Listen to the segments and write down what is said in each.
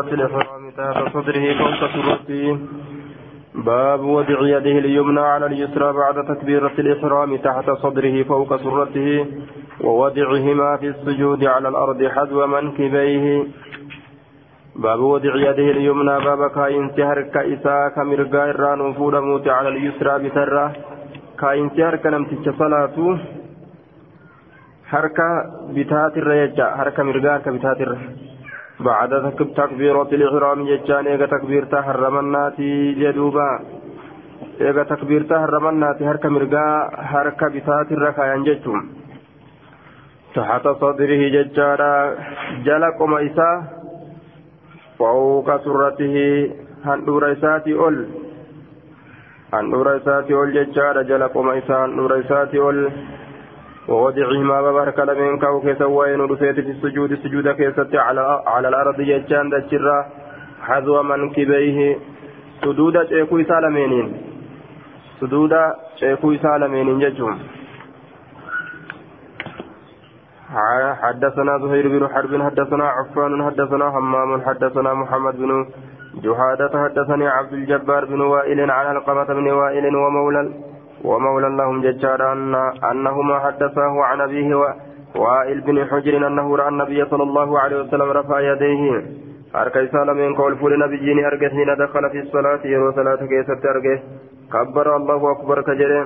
الإحرام تحت صدره فوق سرته باب وضع يده اليمنى على اليسرى بعد تكبيرة الإحرام تحت صدره فوق سرته ووضعهما في السجود على الأرض حذو منكبيه. باب وضع يده اليمنى باب كاين سهر كإساء كمرقا الران موت على اليسرى بسرة. كاين سهر كنمتج صلاته حركة بتات الرجاء حركة مرقا كبتات الرجاء. بعد تكبيرة الإحرام جتان إيغا تكبير تحرمناتي جدوبا. إيغا تكبير تحرمناتي هركا مرقا هركا بسات الركايان جتهم تحت صدره ججارا جلق ميسا فوق سرته هندور إساتي أول. هندور إساتي أول ججارا جلق ميسا هندور إساتي أول. ووضعهما ببارك لمن كاو كيسا وين رسيت في السجود السجود كيسا على, على الأرض يجان دجرا حذو منكبيه سدود شيكو سالمينين سدود شيكو سالمينين ججهم حدثنا زهير بن حرب حدثنا عفان حدثنا همام حدثنا محمد بن جهادة حدثني عبد الجبار بن وائل عن القمة بن وائل ومولى ومولى لهم ججارا أن أنهما حدثاه عن أبيه وائل بن حجر أنه رأى النبي صلى الله عليه وسلم رفع يديه harka isaa lameen ka ol fuudhe nabiyyiin arge hiina dakala fi salaati yeroo salaata keessatti arge kabbara allahu akbar ka jedhe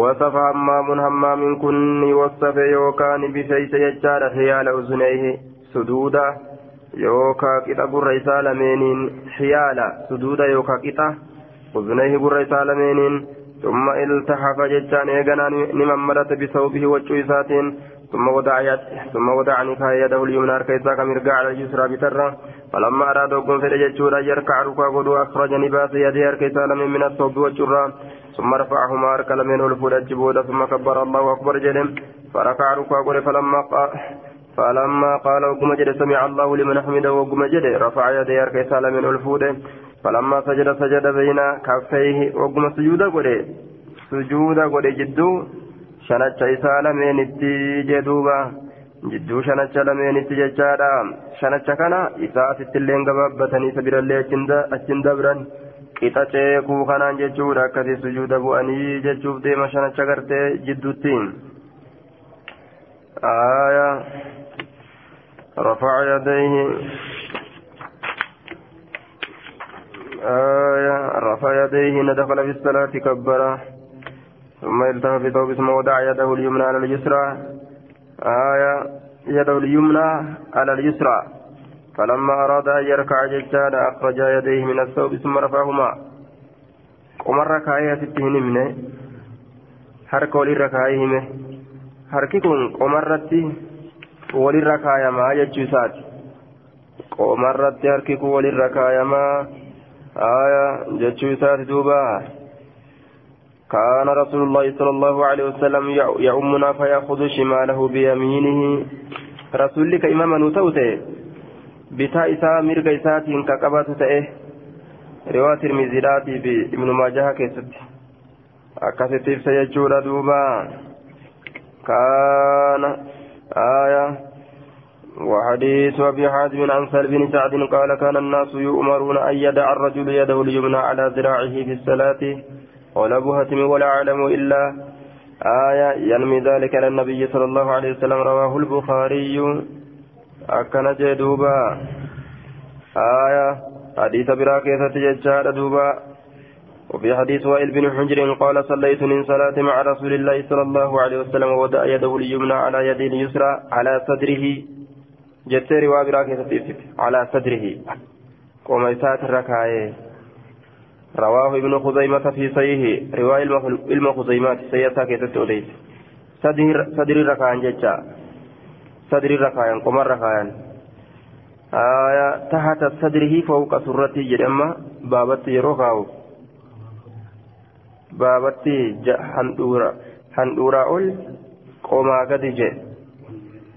wasafa hammaamun hammaamin kun ni wasafe yookaan bifeeyse jechaadha hiyaala uzuneeyhi suduuda yookaa qixa gurra isaa lameeniin hiyaala suduuda yookaa ثم التحف جتان إيغانا نممرت بثوبه وجويسات ثم وضع ثم وضع نكاح يده اليمنى كيسا كمرقع على اليسرى بترة. فلما أراد أقوم في الججورة يركع ركوع قدو أخرج نباس يده كيسا لم من الثوب والجرة. ثم رفعهما أرك لمن الفول بودا ثم كبر الله أكبر جلم. فركع ركوع قدو فلما قال فلما قال وقم جد سمع الله لمن حمده وقم جد رفع يده كيسا لمن الفول فلما سجد سجد بين كفيه وقم سجود قده سجود قده جدو شنچا إسا لمن جدوبا jidduu shanacha lameenitti jechaadha shanacha kana isaa asittillee gabaabbatanii sabirallee achin dabran qixa ceekuu kanaan jechuudha akkasii sujuuda bu'anii jechuuf deema shanacha gartee jidduutti aya rafaca yadayhi آية رفع يديه دخل في الصلاة كبر. ثم التف في ثوب ثم وضع يده اليمنى على اليسرى. آية يده اليمنى على اليسرى. فلما أراد أن يركع ججاد أخرج يديه من الثوب ثم رفعهما. ومر walirra kaayee hime harki kun qomarratti walirra kaayamaa jechuu isaati qomarratti harki kun walirra kaayamaa آية جتشو سات دوبا. كان رسول الله صلى الله عليه وسلم يؤمنا فيأخذ شماله بيمينه. رسول لك إماما نتوته بتا إساء مرق إساء كقبات تأه. رواية المزيلات بابن ماجه كيست. أكست سيجور دوبا. كان آية وحديث أبي حازم عن سهل بن سعد قال كان الناس يؤمرون أن يدع الرجل يده اليمنى على ذراعه في الصلاة ولا بهتم ولا أعلم إلا آية ينمي ذلك على النبي صلى الله عليه وسلم. رواه البخاري. أكن جدوبا آية. حديث براكية ججار دوبا. وفي حديث وائل بن حجر قال صليت من صلاة مع رسول الله صلى الله عليه وسلم ووضع يده اليمنى على يده اليسرى على صدره. Jettee riwaa biraa keessatti ibsite calaa sadrihi. Qoma isaati irra kaayee رواه ابن خزيمة في صحيحه رواية علم خزيمات سيئة كيست أديس صدر ركعان جتا صدر ركعان قمر ركعان آية تحت صدره فوق سرته جدما بابت يروكاو بابت هندورا هندورا أول قما قد جي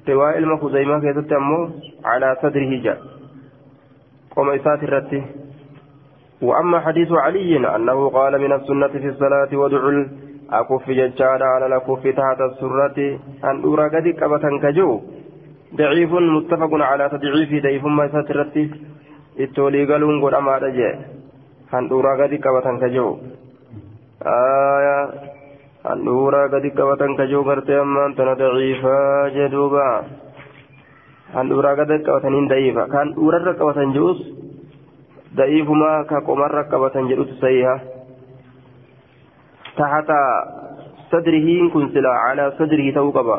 رواية علم خزيمة كيست أمو على صدره جاء. قم إسات الرتي. وأما حديث علي أنه قال من السنة في الصلاة ودعو الأكف ججال على الأكف تحت السرة. أن أرى قد كبة كجو. ضعيف متفق على تضعيف ضعيف ما إسات الرتي. itti olii galuun godhamaadha jee handhuuraa gadi qabatan ka jiru qabatan ka jiru gartee ammaan tana daciifaa jee duuba handhuuraa gadi qabataniin da'iifa kan handhuurarra qabatan jirus da'iifumaa ka qomarra qabatan jedhutu sayiha taxata sadrihiin kun sila calaa sadrihi ta'uu qaba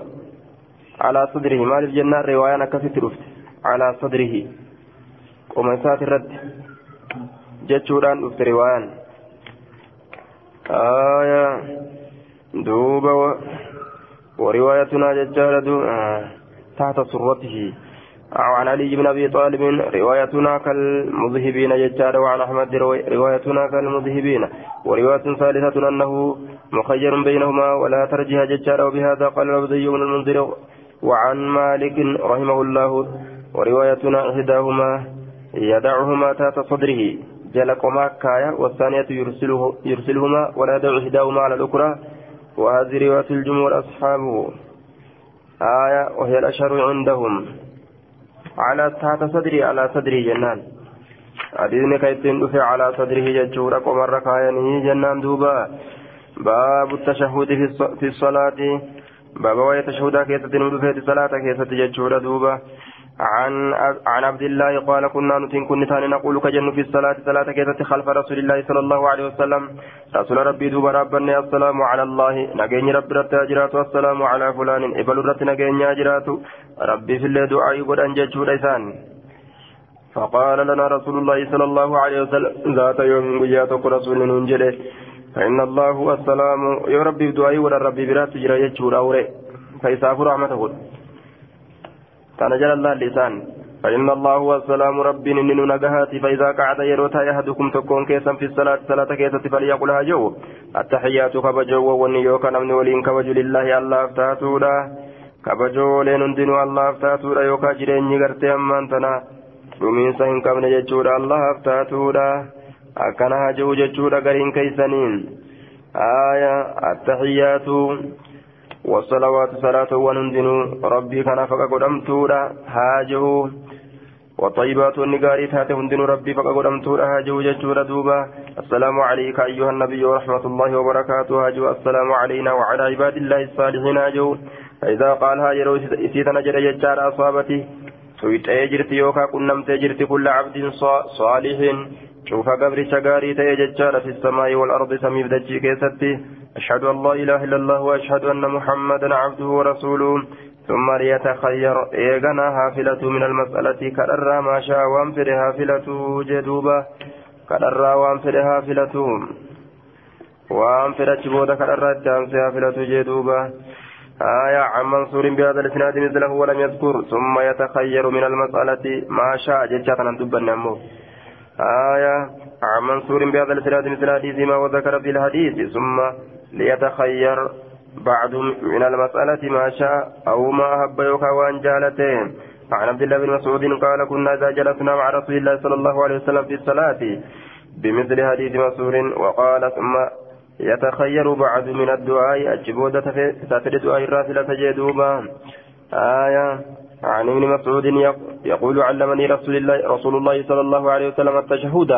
calaa sadrihi maaliif jennaan riwaayaan akkasitti dhufte calaa sadrihi qoma isaati irratti jechuudhaan dhufte riwaayaan آية دوبا وروايتنا ججالة تحت سرته. عن علي بن أبي طالب روايتنا كالمذهبين ججال وعن أحمد روايتنا كالمذهبين. ورواية ثالثة أنه مخير بينهما ولا ترجح ججال وبهذا قال العبدي بن المنذر وعن مالك رحمه الله. وروايتنا إحداهما يدعهما تحت صدره. جلقما كايا والثانية يرسله يرسلهما ولا يدع إحداهما على الأخرى. وهذه رواية الجمهور أصحابه آية وهي الأشهر عندهم. على تحت صدري على صدري جنان. حديثني كيتين دفع على صدره ججورا قمر كاينة جنان دوبا. باب التشهد في الصلاة. باب وهي تشهد كيسة ندفع في الصلاة كيسة ججورا دوبا عن عن عبد الله قال كنا نتين كن ثاني نقول كجن في الصلاة. صلاة كيسة خلف رسول الله صلى الله عليه وسلم. رسول ربي دوب ربنا السلام على الله. نجيني رب رت أجرات والسلام على فلان. إبل رت نجيني أجرات. ربي في الله دعاء يقول أن جد فقال لنا رسول الله صلى الله عليه وسلم ذات يوم وياتك رسول ننجله فإن الله السلام يا ربي ولا ربي برات جرى يجور أوري. فيسافر رحمته. كان جل الله اللسان فإن الله هو السلام ربي إنن نجهاتي فإذا قعد يروتا يهدكم تكون كيسا في الصلاة صلاة كيسا فليقل هاجو التحيات كبجو ونيو كان من ولين كبجو لله الله افتاتولا كبجو لين الله افتاتولا يوكا جرين يغرتي أمان تنا. dhumiinsa hin qabne jechuudha allahaaf taatuudha akkana haja'u jechuudha gariin keeysaniin aya attaxiyaatu والصلوات صلاة ونندن ربي كان فقا قدمتورا هاجه والطيبات والنقاري تاتي هندن ربي فقا قدمتورا هاجه ججورا دوبا. السلام عليك أيها النبي ورحمة الله وبركاته. هاجه السلام علينا وعلى عباد الله الصالحين. هاجه فإذا قالها يرو إسيتنا جرى ججار أصابتي. سويت جرت يوكا كنمت جرت كل عبد صالح. شوف قبر شقاري تيججار في السماء والأرض سميف دجي كيستي أشهد أن لا إله إلا الله وأشهد أن محمدا عبده ورسوله ثم ليتخير إيغنا هافلة من المسألة كرر ما شاء وانفر هافلة جدوبة كرر وانفر هافلة وانفر جبودة كرر التامس هافلة جدوبة آية عن منصور بهذا الإسناد مثله ولم يذكر ثم يتخير من المسألة ما شاء جتشاتنا دبا آية عن منصور بهذا الإسناد مثل حديث ما وذكر في الحديث ثم ليتخير بعض من المسألة ما شاء أو ما أحب يوكا وأن جالته. عن عبد الله بن مسعود قال كنا إذا جلسنا مع رسول الله صلى الله عليه وسلم في الصلاة بمثل حديث مسعود وقال ثم يتخير بعض من الدعاء الجبودة في الدعاء الرافلة جدوبا آية عن ابن مسعود يقول علمني رسول الله رسول الله صلى الله عليه وسلم التشهد.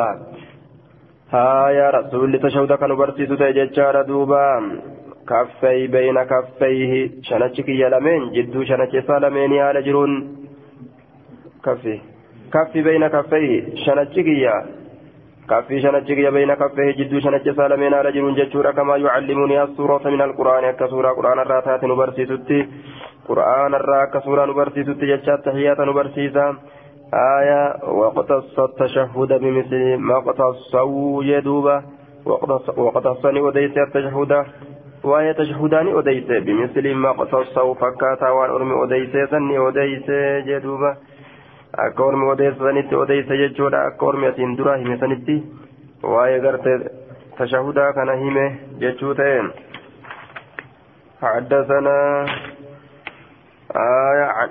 هايا رسول تشهد كانوا برسيس تججار دوبا. كفي بين كفيه. شنچك يلمين جدو شنچ سالمين على جرون كفي. كفي بين كفيه. شنچك يا. كفي شنچك يا بين كفيه. جدو شنچ سالمين على جرون ججورا كما يعلمني السورة من القرآن. كسورة قرآن الراتات نبرسيسوتي قرآن الرا كسورة نبرسيسوتي ججات تحيات نبرسيسا آية واقتص التشهد بمثل ما اقتصوا يدوبا وقتصني وديس التشهد وهي تشهدان وديس بمثل ما اقتصوا فكاتا وان أرمي وديس سني وديس جدوبا akka ormi odeessanitti odeysa jechuudha akka ormi asiin dura hime sanitti. Waa'ee garte tashahudaa kana hime jechuu ta'e حدثنا آية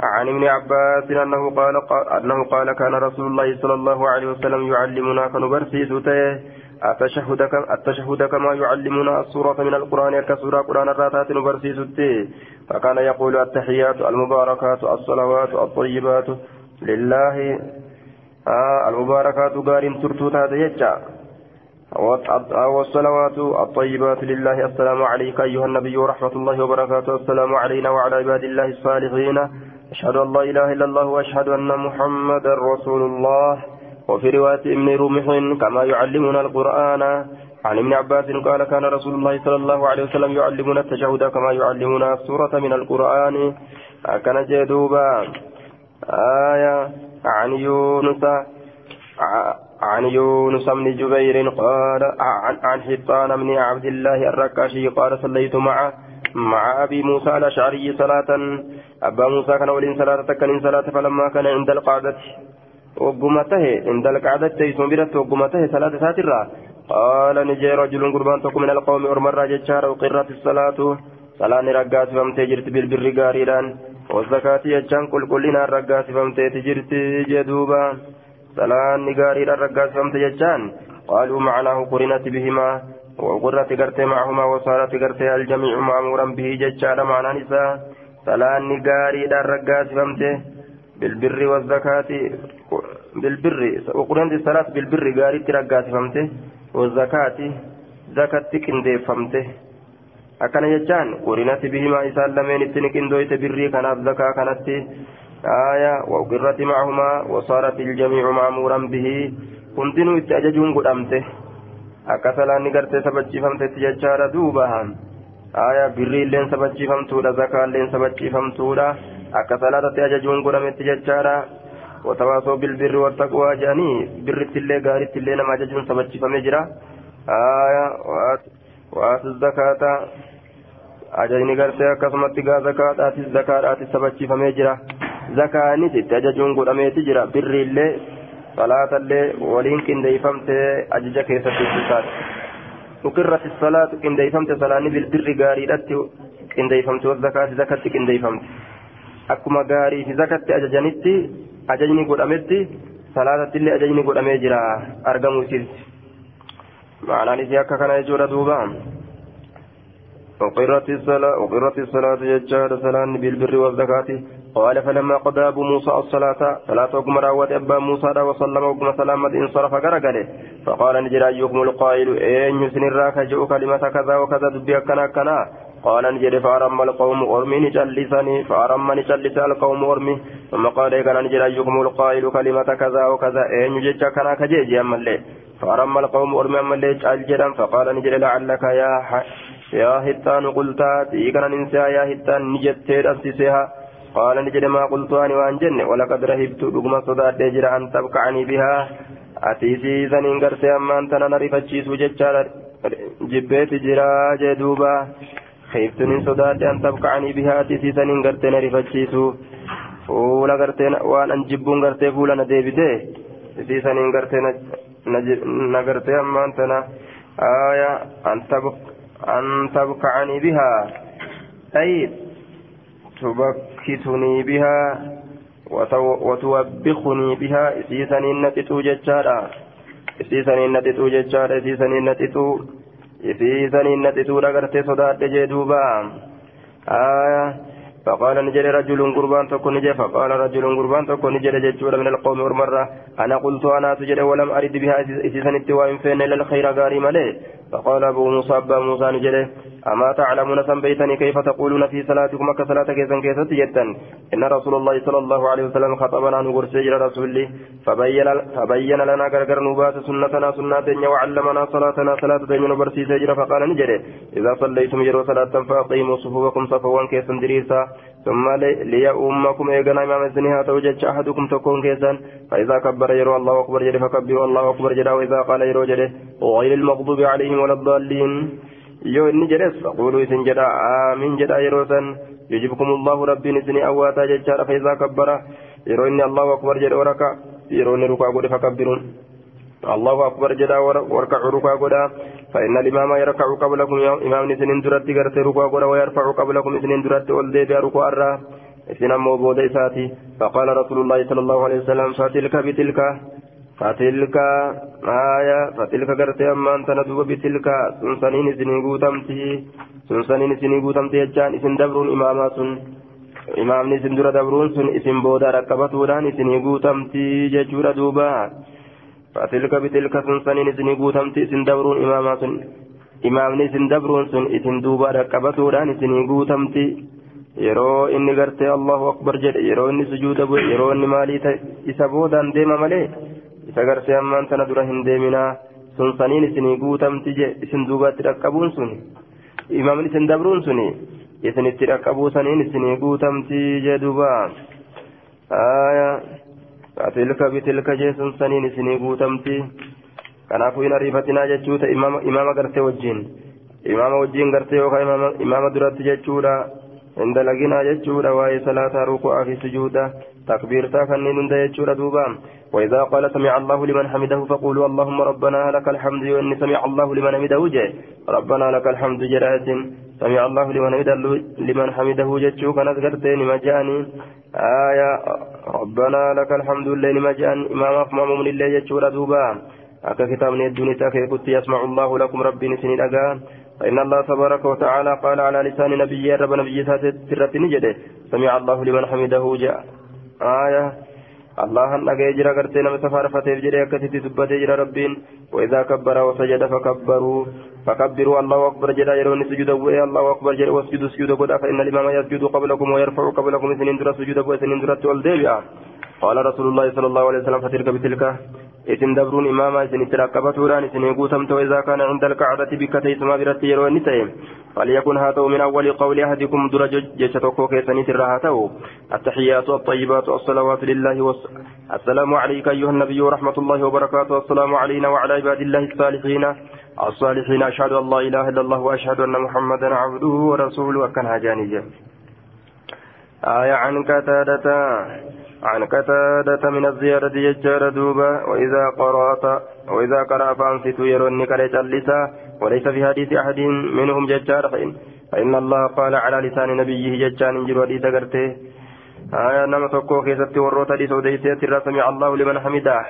عن ابن عباس أنه قال أنه قال كان رسول الله صلى الله عليه وسلم يعلمنا كنبرسي سوته. التشهد التشهد كما يعلمنا السورة من القرآن كسورة قرآن الراتات نبرسي سوته. فكان يقول التحيات المباركات الصلوات الطيبات لله. آه المباركات غار ترتوتا يجا. والصلوات الطيبات لله. السلام عليك أيها النبي ورحمة الله وبركاته. السلام علينا وعلى عباد الله الصالحين. أشهد أن لا إله إلا الله وأشهد أن محمدا رسول الله. وفي رواية ابن رمح كما يعلمنا القرآن عن ابن عباس قال كان رسول الله صلى الله عليه وسلم يعلمنا التشهد كما يعلمنا السورة من القرآن. كان جدوبا. آية عن يونس. عن يونس بن جبير قال عن, عن حطان بن عبد الله الركاشي قال صليت مع مع أبي موسى الأشعري صلاة. أبا موسى كان ولين صلاة كان صلاة فلما كان عند القعدة. وقمته عند القعدة تيسون برت وقمته صلاة ساترة. قال نجي رجل قربان تكون من القوم أرمر جتشار وقرت الصلاة. صلاة رقات فمتي جرت بالبر قاريران. والزكاة يجان كل كلنا رقات فمتي تجرت جدوبا. صلاة قاريران رقات فمتي جتشان قالوا معناه قرنت بهما وقرت قرت معهما وصارت قرت الجميع مأمورا به جتشار معنى نساء صلاة قاريران رقات فمتي بالبر والزكاة بالبر وقرنت الصلاة بالبر قاريت رقات فمتي والزكاة زكاة كنديفمته akkana jechaan qurinati bihimaa isaan lameen itti niqindooyte birrii kanaaf zakaa kanatti آية وقرت معهما وصارت الجميع مأمورا به hundinuu itti ajajuun godhamte akka salaanni gartee sabachiifamtetti jechaadha duubaha aya birriilleen sabachiifamtuudha zakaalleen sabachiifamtuudha akka salaatatti ajajuun godhametti jechaadha watawaasoo bilbirri wattaqwaa jedhanii birrittillee gaarittillee nama ajajuun sabachiifamee jira aya waatu zakaata ajajni gartee akkasumatti gaa zakaadhaatis zakaadhaatis sabachiifamee jira zakaanis itti ajajuun godhameeti jira birriillee salaatallee waliin qindeeyfamtee ajaja keessatti ibsisaadha ukirratti salaatu qindeeyfamte salaanni bilbirri gaariidhatti qindeeyfamte wazakaati zakatti qindeeyfamte akkuma gaarii fi zakatti ajajanitti ajajni godhametti salaatattillee ajajni godhamee jira argamuu isiiti معنى نسي أكا كان يجور دوبا وقرت الصلاة وقرت الصلاة يجار صلاة بالبر قال فلما قضى أبو موسى الصلاة صلاة وكما راوت أبا موسى وسلم وكما سلامة انصرف قرقله. فقال نجري أيكم القائل أين يسن الراك جاء كلمة كذا وكذا دبي كنا كنا. قال نجري فأرم القوم أرمي نجلسني. فأرم نجلس القوم أرمي. ثم قال كان نجري أيكم القائل كلمة كذا وكذا؟ أين يجد كنا كجيجي أما اللي. فأرم القوم أرمي أما اللي جعل فقال نجري لعلك يا يا هتان قلت تيكنا ننسى يا هتان نجت أبسسها قال نجد ما قلت أنا وأن جن ولقد رهبت رقم صداد جرى أن تبقعني بها. أتيسي ذنين قرتي أما أنت نريف الشيس وججال جبيت جرى جدوبا. خيفت من صداد أن تبقعني بها. أتيسي نريف الشيس fuula gartee waan an jibbuun gartee fuula na deebite isii saniin gartee na gartee ammaan tana aya an tabka'anii bihaa ay تبكتني بها وتوبخني بها. إسيسني نتتو ججارا إسيسني نتتو ججارا إسيسني نتتو إسيسني نتتو لغرتي صدات جدوبا آية فقال نجري رجل قربان تكون نجي فقال رجل قربان تكون نجري ججورا من القوم مرة أنا قلت أنا تجري ولم أرد بها. إسيسني التوائم فين إلا الخير غاري ملي فقال أبو موسى أبا موسى نجري. أما تعلمون سنبيتني كيف تقولون في صلاتكم أك صلاة كيسا كيسا جدا؟ إن رسول الله صلى الله عليه وسلم خطبنا نقول سجل رسولي فبين, فبين لنا غرغر نبات سنتنا سنتنا وعلمنا صلاتنا صلاة دين برسي سجل فقال نجري إذا صليتم يرو صلاة فأقيموا صفوفكم صفوا كيسا دريسا. ثم ليؤمكم إيقنا إمام الزنها توجد أحدكم تكون كيسا. فإذا كبر يرو الله أكبر جري فكبروا الله أكبر جري وإذا قال يرو جري غير المغضوب عليهم ولا الضالين. Yoo inni jedhes faquluu isin jedha aamiin jedha yeroo san yujibukum allahu rabbiin isinii awwaataa jechaadha faisaa kabbara yeroo inni allahu akbar jedhe waraka yeroo inni rukaa godhe fakabbiruun allahu akbar jedha warkacu rukaa godha فإن الإمام يركع قبلكم إمام سنين درت غرت ركوع قرا ويرفع قبلكم سنين درت ولد ركوع الرا سنين موضوع إساتي فقال رسول الله صلى الله عليه وسلم فتلك بتلك فتلك آية فتلك قرتي أما أنت ندوب بتلك سنسنين سنين قوتمتي سنسنين سنين قوتمتي يجان إسن دبر imaamni isin dura dabruun sun isin booda rakkabatuudhaan isinii guutamtii jechuudha duuba fatilka bitilka sun saniin isinii guutamtii isin dabruun imaamaa sun imaamni isin dabruun sun isin duuba rakkabatuudhaan isinii guutamtii yeroo inni gartee allahu akbar jedhe yeroo inni sujuuda bu'e yeroo inni maalii isa boodaan deema malee isa gartee ammaan tana dura hin deeminaa sun saniin isinii guutamti je isin duubatti dhaqqabuun sun imaamni isin dabruun sun isinitti dhaqqabuu saniin isinii guutamti je duuba tilka bitilka je sun saniin isinii guutamti kanaafuu hin ariifatinaa jechuu ta'e imaama gartee wajjiin imaama wajjiin gartee yookaan imaama duratti jechuudha hin dalaginaa jechuudha waa'ee salaataa ruku'aa fi sujuuda takbiirtaa kanneen hunda jechuudha duuba وإذا قال سمع الله لمن حمده فقولوا اللهم ربنا لك الحمد وإن سمع الله لمن حمده جاء ربنا لك الحمد جرات. سمع الله لمن حمده لمن حمده جتشو كانت قرتين ما جاني. آية. ربنا لك الحمد ما جاني. إمام أقمام من الله جتشو ردوبا أكا كتاب الدنيا تاكي كنت يسمع الله لكم ربي نسني الأقان فإن الله تبارك وتعالى قال على لسان نبي رب نبي سرة نجده سمع الله لمن حمده جاء. آية. الله أن أجر قرتين مسافر فتيف جري كتتي دبتي ربين. وإذا كبر وسجد فكبروا. فكبروا الله أكبر جرى يرون سجود الله أكبر جرى واسجدوا سجود قد فإن الإمام يسجد قبلكم ويرفع قبلكم سنين درى سجود وسنين درى والديبئة قال رسول الله صلى الله عليه وسلم فتلك بتلك. isin dabruun imaama isin itti rakkabatuudhaan isin guutamte وإذا كان عند الكعبة بكتي سما برتي يرو نتاي فليكن هاتو من أول قول أحدكم درج جشتكو كيسني ترهاتو التحيات الطيبات الصلوات لله والس... السلام عليك أيها النبي ورحمة الله وبركاته. السلام علينا وعلى عباد الله الصالحين. الصالحين أشهد أن لا إله إلا الله وأشهد أن محمدا عبده ورسوله. وكان هجانيا آية عن قتادة عن قتادة من الزيارة يجار دوبا وإذا قرأت وإذا قرأ فأنصت يروني كريت اللسا وليس في حديث أحد منهم ججار. فإن, فإن الله قال على لسان نبيه ججان جر وديد قرته. آية نما تقو كيست وروت دي سوديسيت سمع الله لمن حمده.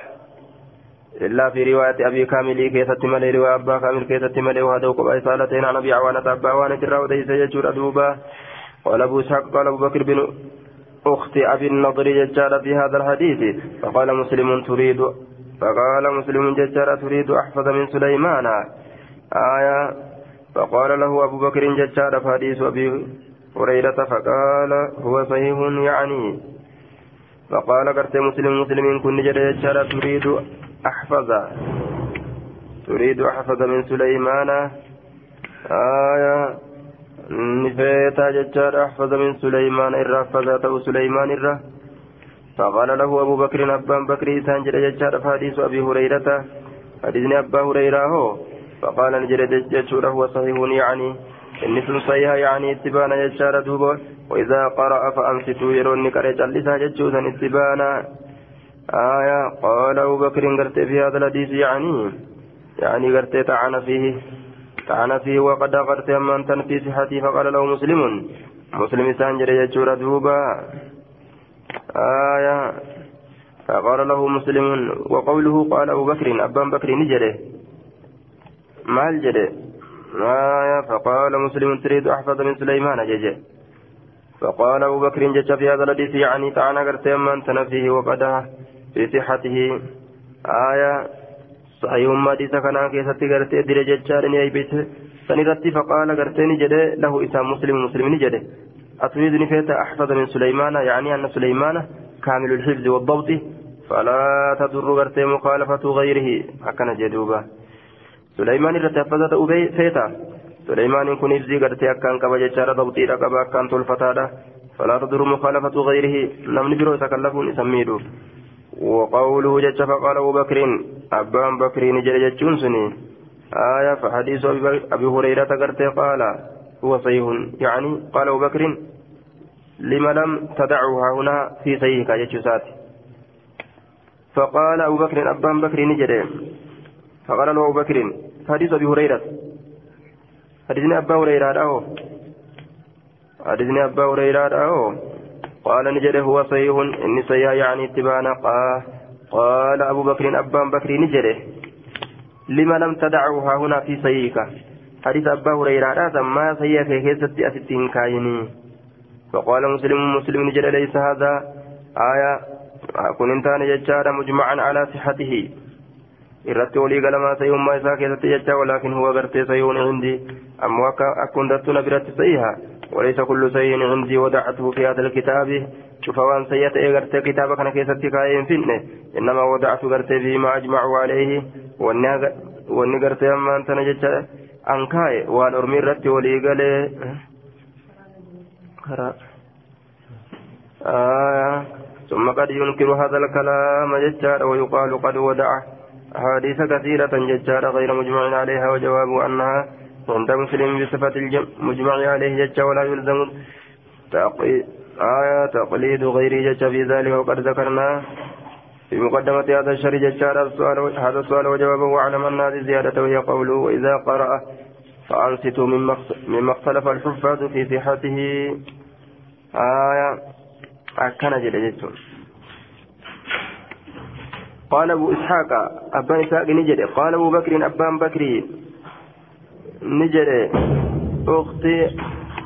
إلا في رواية أبي كامل كيست ملي رواية أبا كامل كيست ملي وهذا وقبع سالتين عن أبي عوانة أبا عوانة الراوديس يجر دوبا قال أبو إسحاق قال أبو بكر بن أخت أبي النضر ججار في هذا الحديث. فقال مسلم تريد فقال مسلم ججار تريد أحفظ من سليمان. آية. فقال له أبو بكر ججار في حديث أبي هريرة فقال هو صحيح يعني. فقال قرت مسلم مسلم كن ججار تريد أحفظ. تريد أحفظ من سليمان. آية. نفيتا ججار. أحفظ من سليمان. إرى فذاته سليمان. إرى. فقال له أبو بكر أبان بكر إسان جل ججار. فحديث أبي هريرة. حديث أبا هريرة هو. فقال نجل ججار. هو صحيح يعني. إن صحيح يعني اتبانا ججار دوبا وإذا قرأ فأنصتوا يروني كريت. اللسان ججوزا اتبانا آية قال أبو بكر قرت في هذا الحديث يعني يعني قرت طعن فيه طعن فيه وقد غرت أمان في صحته فقال له مسلم مسلم سانجر يجور دوبا. آية فقال له مسلم وقوله قال أبو بكر أبان بكر نجره ما الجره آية فقال مسلم تريد أحفظ من سليمان ججه فقال أبو بكر جج في هذا الحديث يعني طعن غرت أمان فيه وقد في صحته آية صحيح حديث كان كيست غرتي دير جچار ني ايبت سنرتي فقال غرتي نجد له اسام مسلم مسلم نجد أتريد نفيت أحفظ من سليمان يعني أن سليمان كامل الحفظ والضبط فلا تضر غرتي مخالفة غيره أكن جدوبا سليمان رت حفظت أبي فيتا سليمان كن يفزي غرتي أكن كبا جچار ضبطي رقبا أكن تلفتادا فلا تضر مخالفة غيره نمن برو تكلفون يسميدو وقوله جج فقال أبو بكر أبان بكر نجل جتشون سني آية فحديث أبي هريرة قرت قال هو صحيح. يعني قال أبو بكر لما لم تدعها هنا في صحيحك جتشوسات فقال أبو بكر أبان بكر نجل. فقال له أبو بكر حديث أبي هريرة. حديثني أبا هريرة أهو حديثني أبا هريرة أهو قال نجد هو صحيح. إني صحيح يعني اتبانا. قال أبو بكر أبان بكر نجده. لما لم تدعوها هنا في صحيحك حديث أبا هريرة. ما صحيح كيست أستين كايني فقال مسلم مسلم نجد ليس هذا. آية. كن انتان ججارا مجمعا على صحته. irratti walii galamaa sayyummaa isaa keessatti jecha walaakin huwa gartee sayyuun cindi ammoo akka akkundattu na biratti sayyiha وليس كل شيء عندي وضعته في هذا الكتاب. شوف وان سيئت اغرت كتاب كان كيست كاين فين إنما وضعت غرت فيما اجمعوا عليه. وأني غرت أما أنت نجت أنكاي وان ارمي رت ولي قال آه. ثم قد ينكر هذا الكلام ججار ويقال قد وضع أحاديث كثيرة ججار غير مجمع عليها وجواب أنها عند مسلم بصفة المجمع عليه جج ولا يلزم آية تقليد غير جج في ذلك وقد ذكرنا. في مقدمة هذا الشر ججار هذا السؤال وجوابه وأعلم أن هذه زيادة وهي قوله وإذا قرأ فأنصتوا مما اختلف الحفاظ في صحته. آية أكن جل قال أبو إسحاق أبان إسحاق نجد. قال أبو بكر أبان بكري نجد أختي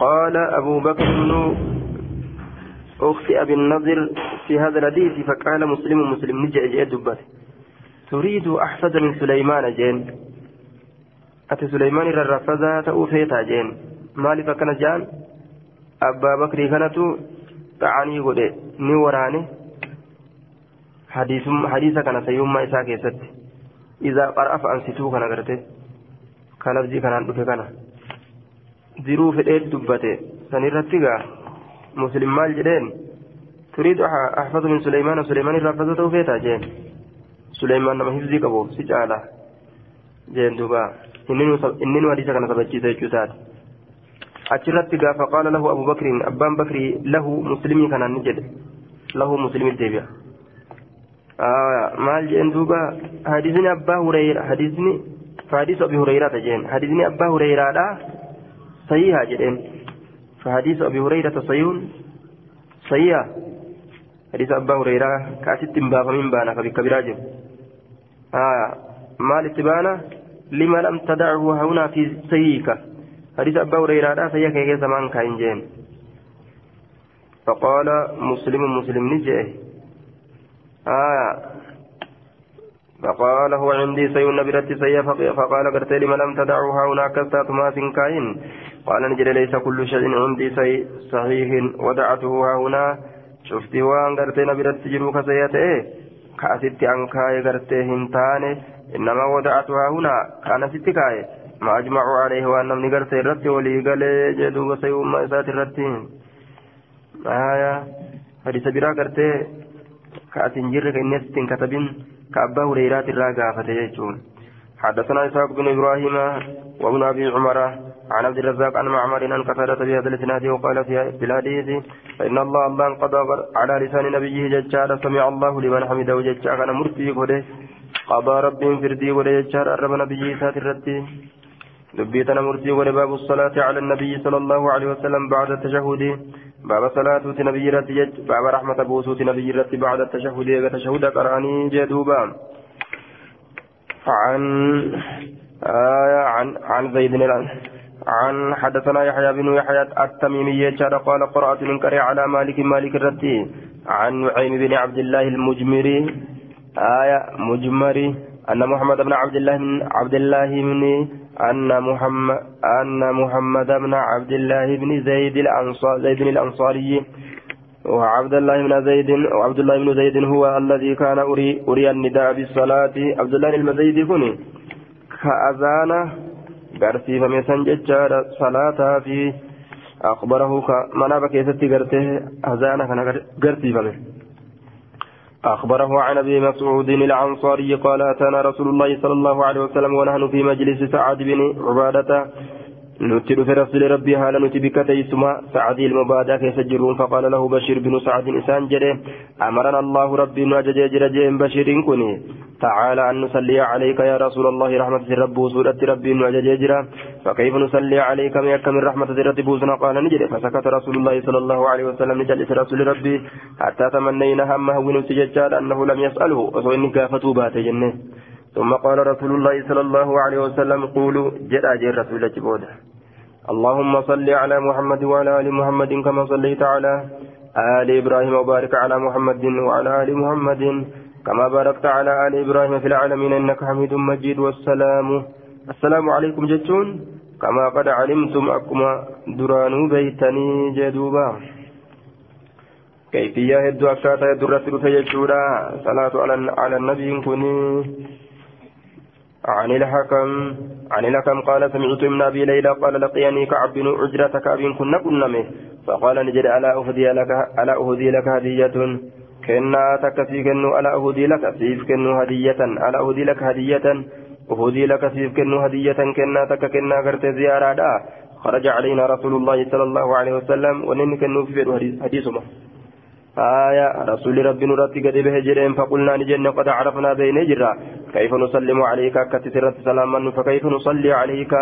قال أبو بكر بن أختي أبي النضر في هذا الحديث فقال مسلم مسلم نجد جئت دبت تريد أحفظ من سليمان جين أتي سليمان الرفضة تأوفيتا جين مالي فكان جان أبا بكر كانت تعني قد نوراني حديث كان سيوم إساء كيست إذا قرأ فأنستو كان قرته كلفزي كان عنده كان diruu fedhee dubbate sanirratti gaa muslim maal jedheen turiidu ahfadu min suleymaana suleymaan irraa ahfadu ta'uu feetaa jeen suleymaan nama hifzii qabu si caala jeen duuba inni nu hadiisa kana sabachiisa jechuu taate achirratti gaafa qaala lahu abu bakriin abbaan bakrii lahu muslimii kanaan ni jedhe lahu muslimii deebi'a maal jeen duuba hadiisni abbaa hureyra hadiisni فحديث أبي هريرة جين حديثني أبا هريرة لا صحيحة جدين فحديث أبي هريرة صحيح. صحيح. حديث أبا هريرة كاتت بابا من بانا فبكبيرا جب آه مال اتبانا لما لم تدعه هنا في صحيحك. حديث أبا هريرة لا صحيح كي زمان كاين جين فقال مسلم مسلم نجي آه فقال هو عندي سيء نبرت سيء فقال قلت لمن لم تدعوها هناك ما كاين قال نجد ليس كل شيء عندي سيء صحيح ودعته هنا. شفت وان قلت نبرت جروك سيئته كأست أنكاي قلت هنتاني. إنما ودعتها هنا. كان ستكاي ما أجمعوا عليه وأن من قلت الرد ولي قال جدوب سيء ما إسات الرد آية. حديث برا قلت كأتنجرك إني ستنكتبين كأبا هريرات الراقافة يجون حدثنا إسحاق بن إبراهيم وابن أبي عمر عن عبد الرزاق عن معمر عن قتادة بهذا الإسناد وقال في الحديث فإن الله الله قضى على لسان نبيه ججار سمع الله لمن حمده ججار كان مرتي قده قضى رب فردي قده ججار أرب نبيه سات الرتي دبيتنا مرتي قده باب الصلاة على النبي صلى الله عليه وسلم بعد التشهد. باب صلاة نبي رت باب رحمة بوسوت نبي رت بعد التشهد تشهد قرآني جدوبا. عن آية عن عن زيد عن حدثنا يحيى بن يحيى التميمي قال قرأت منكر على مالك مالك الرتي عن نعيم بن عبد الله المجمري. آية مجمري. أن محمد بن عبد الله بن عبد الله بن أن محمد أن محمد بن عبد الله بن زيد الأنصار زيد الأنصاري وعبد الله بن زيد وعبد الله بن زيد هو الذي كان أري أري النداء بالصلاة. عبد الله بن زيد كني كأذان قرسي فمسن ججار صلاة في أخبره كمنابك يستي قرته أذان كان قرسي فمسن أخبره عن أبي مسعود العنصاري قال أتانا رسول الله صلى الله عليه وسلم ونحن في مجلس سعد بن عبادة نتر في رسول ربي هالا نتبك تيسما سعد المبادة كيسجرون فقال له بشير بن سعد إنسان جري. أمرنا الله ربي نجج جرجين بشير كني تعالى أن نصلي عليك يا رسول الله رحمة الرب وسورة ربي نجج جرا فكيف نصلي عليك ميك من رحمة الرب بوزنا؟ قال نجري. فسكت رسول الله صلى الله عليه وسلم نجلس رسول ربي. حتى تمنينا همه ونسججال أنه لم يسأله. وصوين كافتوا بات جنة ثم قال رسول الله صلى الله عليه وسلم قولوا جرى جر رسول الله اللهم صل على محمد وعلى آل محمد كما صليت على آل إبراهيم وبارك على محمد وعلى آل محمد كما باركت على آل إبراهيم في العالمين إنك حميد مجيد. والسلام. السلام عليكم جتون كما قد علمتم أكما درانو بيتني جدوبا. كيفية هدو أكاتا هدو رتل تججودا صلاة على النبي كني عن الحكم عن الحكم قال سمعت من أبي ليلى قال لقيني كعب بن عجرة كعب كنا كنمه فقال نجد ألا أهدي لك ألا أهدي لك هدية؟ كنا تكفي كنو ألا أهدي لك سيف كنو هدية؟ ألا أهدي لك هدية؟ أهدي لك سيف كنو هدية؟ كنا تك كنا غرت زيارة. خرج علينا رسول الله صلى الله عليه وسلم ونن كنو في حديثه. آية رسول ربي نرتي قد به جرين فقلنا نجن قد عرفنا بين جرا. كيف نسلم عليك؟ كتسرت سلاما فكيف نصلي عليك؟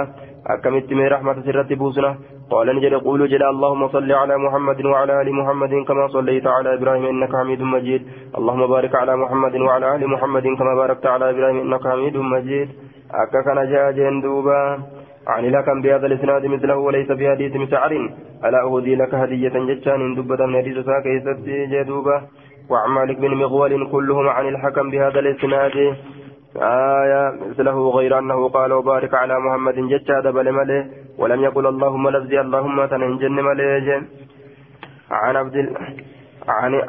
أكملت من رحمة سرت بوسنا قال نجد قول جل اللهم صل على محمد وعلى آل محمد كما صليت على إبراهيم إنك حميد مجيد. اللهم بارك على محمد وعلى آل محمد كما باركت على إبراهيم إنك حميد مجيد. أكا جاء جندوبا. عن لكم بهذا الإسناد مثله وليس في حديث مسعر. ألا اهدي لك هدية جتان دبة من حديث ساك جدوبة وعن مالك بن مغول كلهم عن الحكم بهذا الإسناد. آية مثله غير أنه قال وبارك على محمد جتا دبل ملي ولم يقل اللهم لفظي اللهم تنهجن ملي عن عبد عن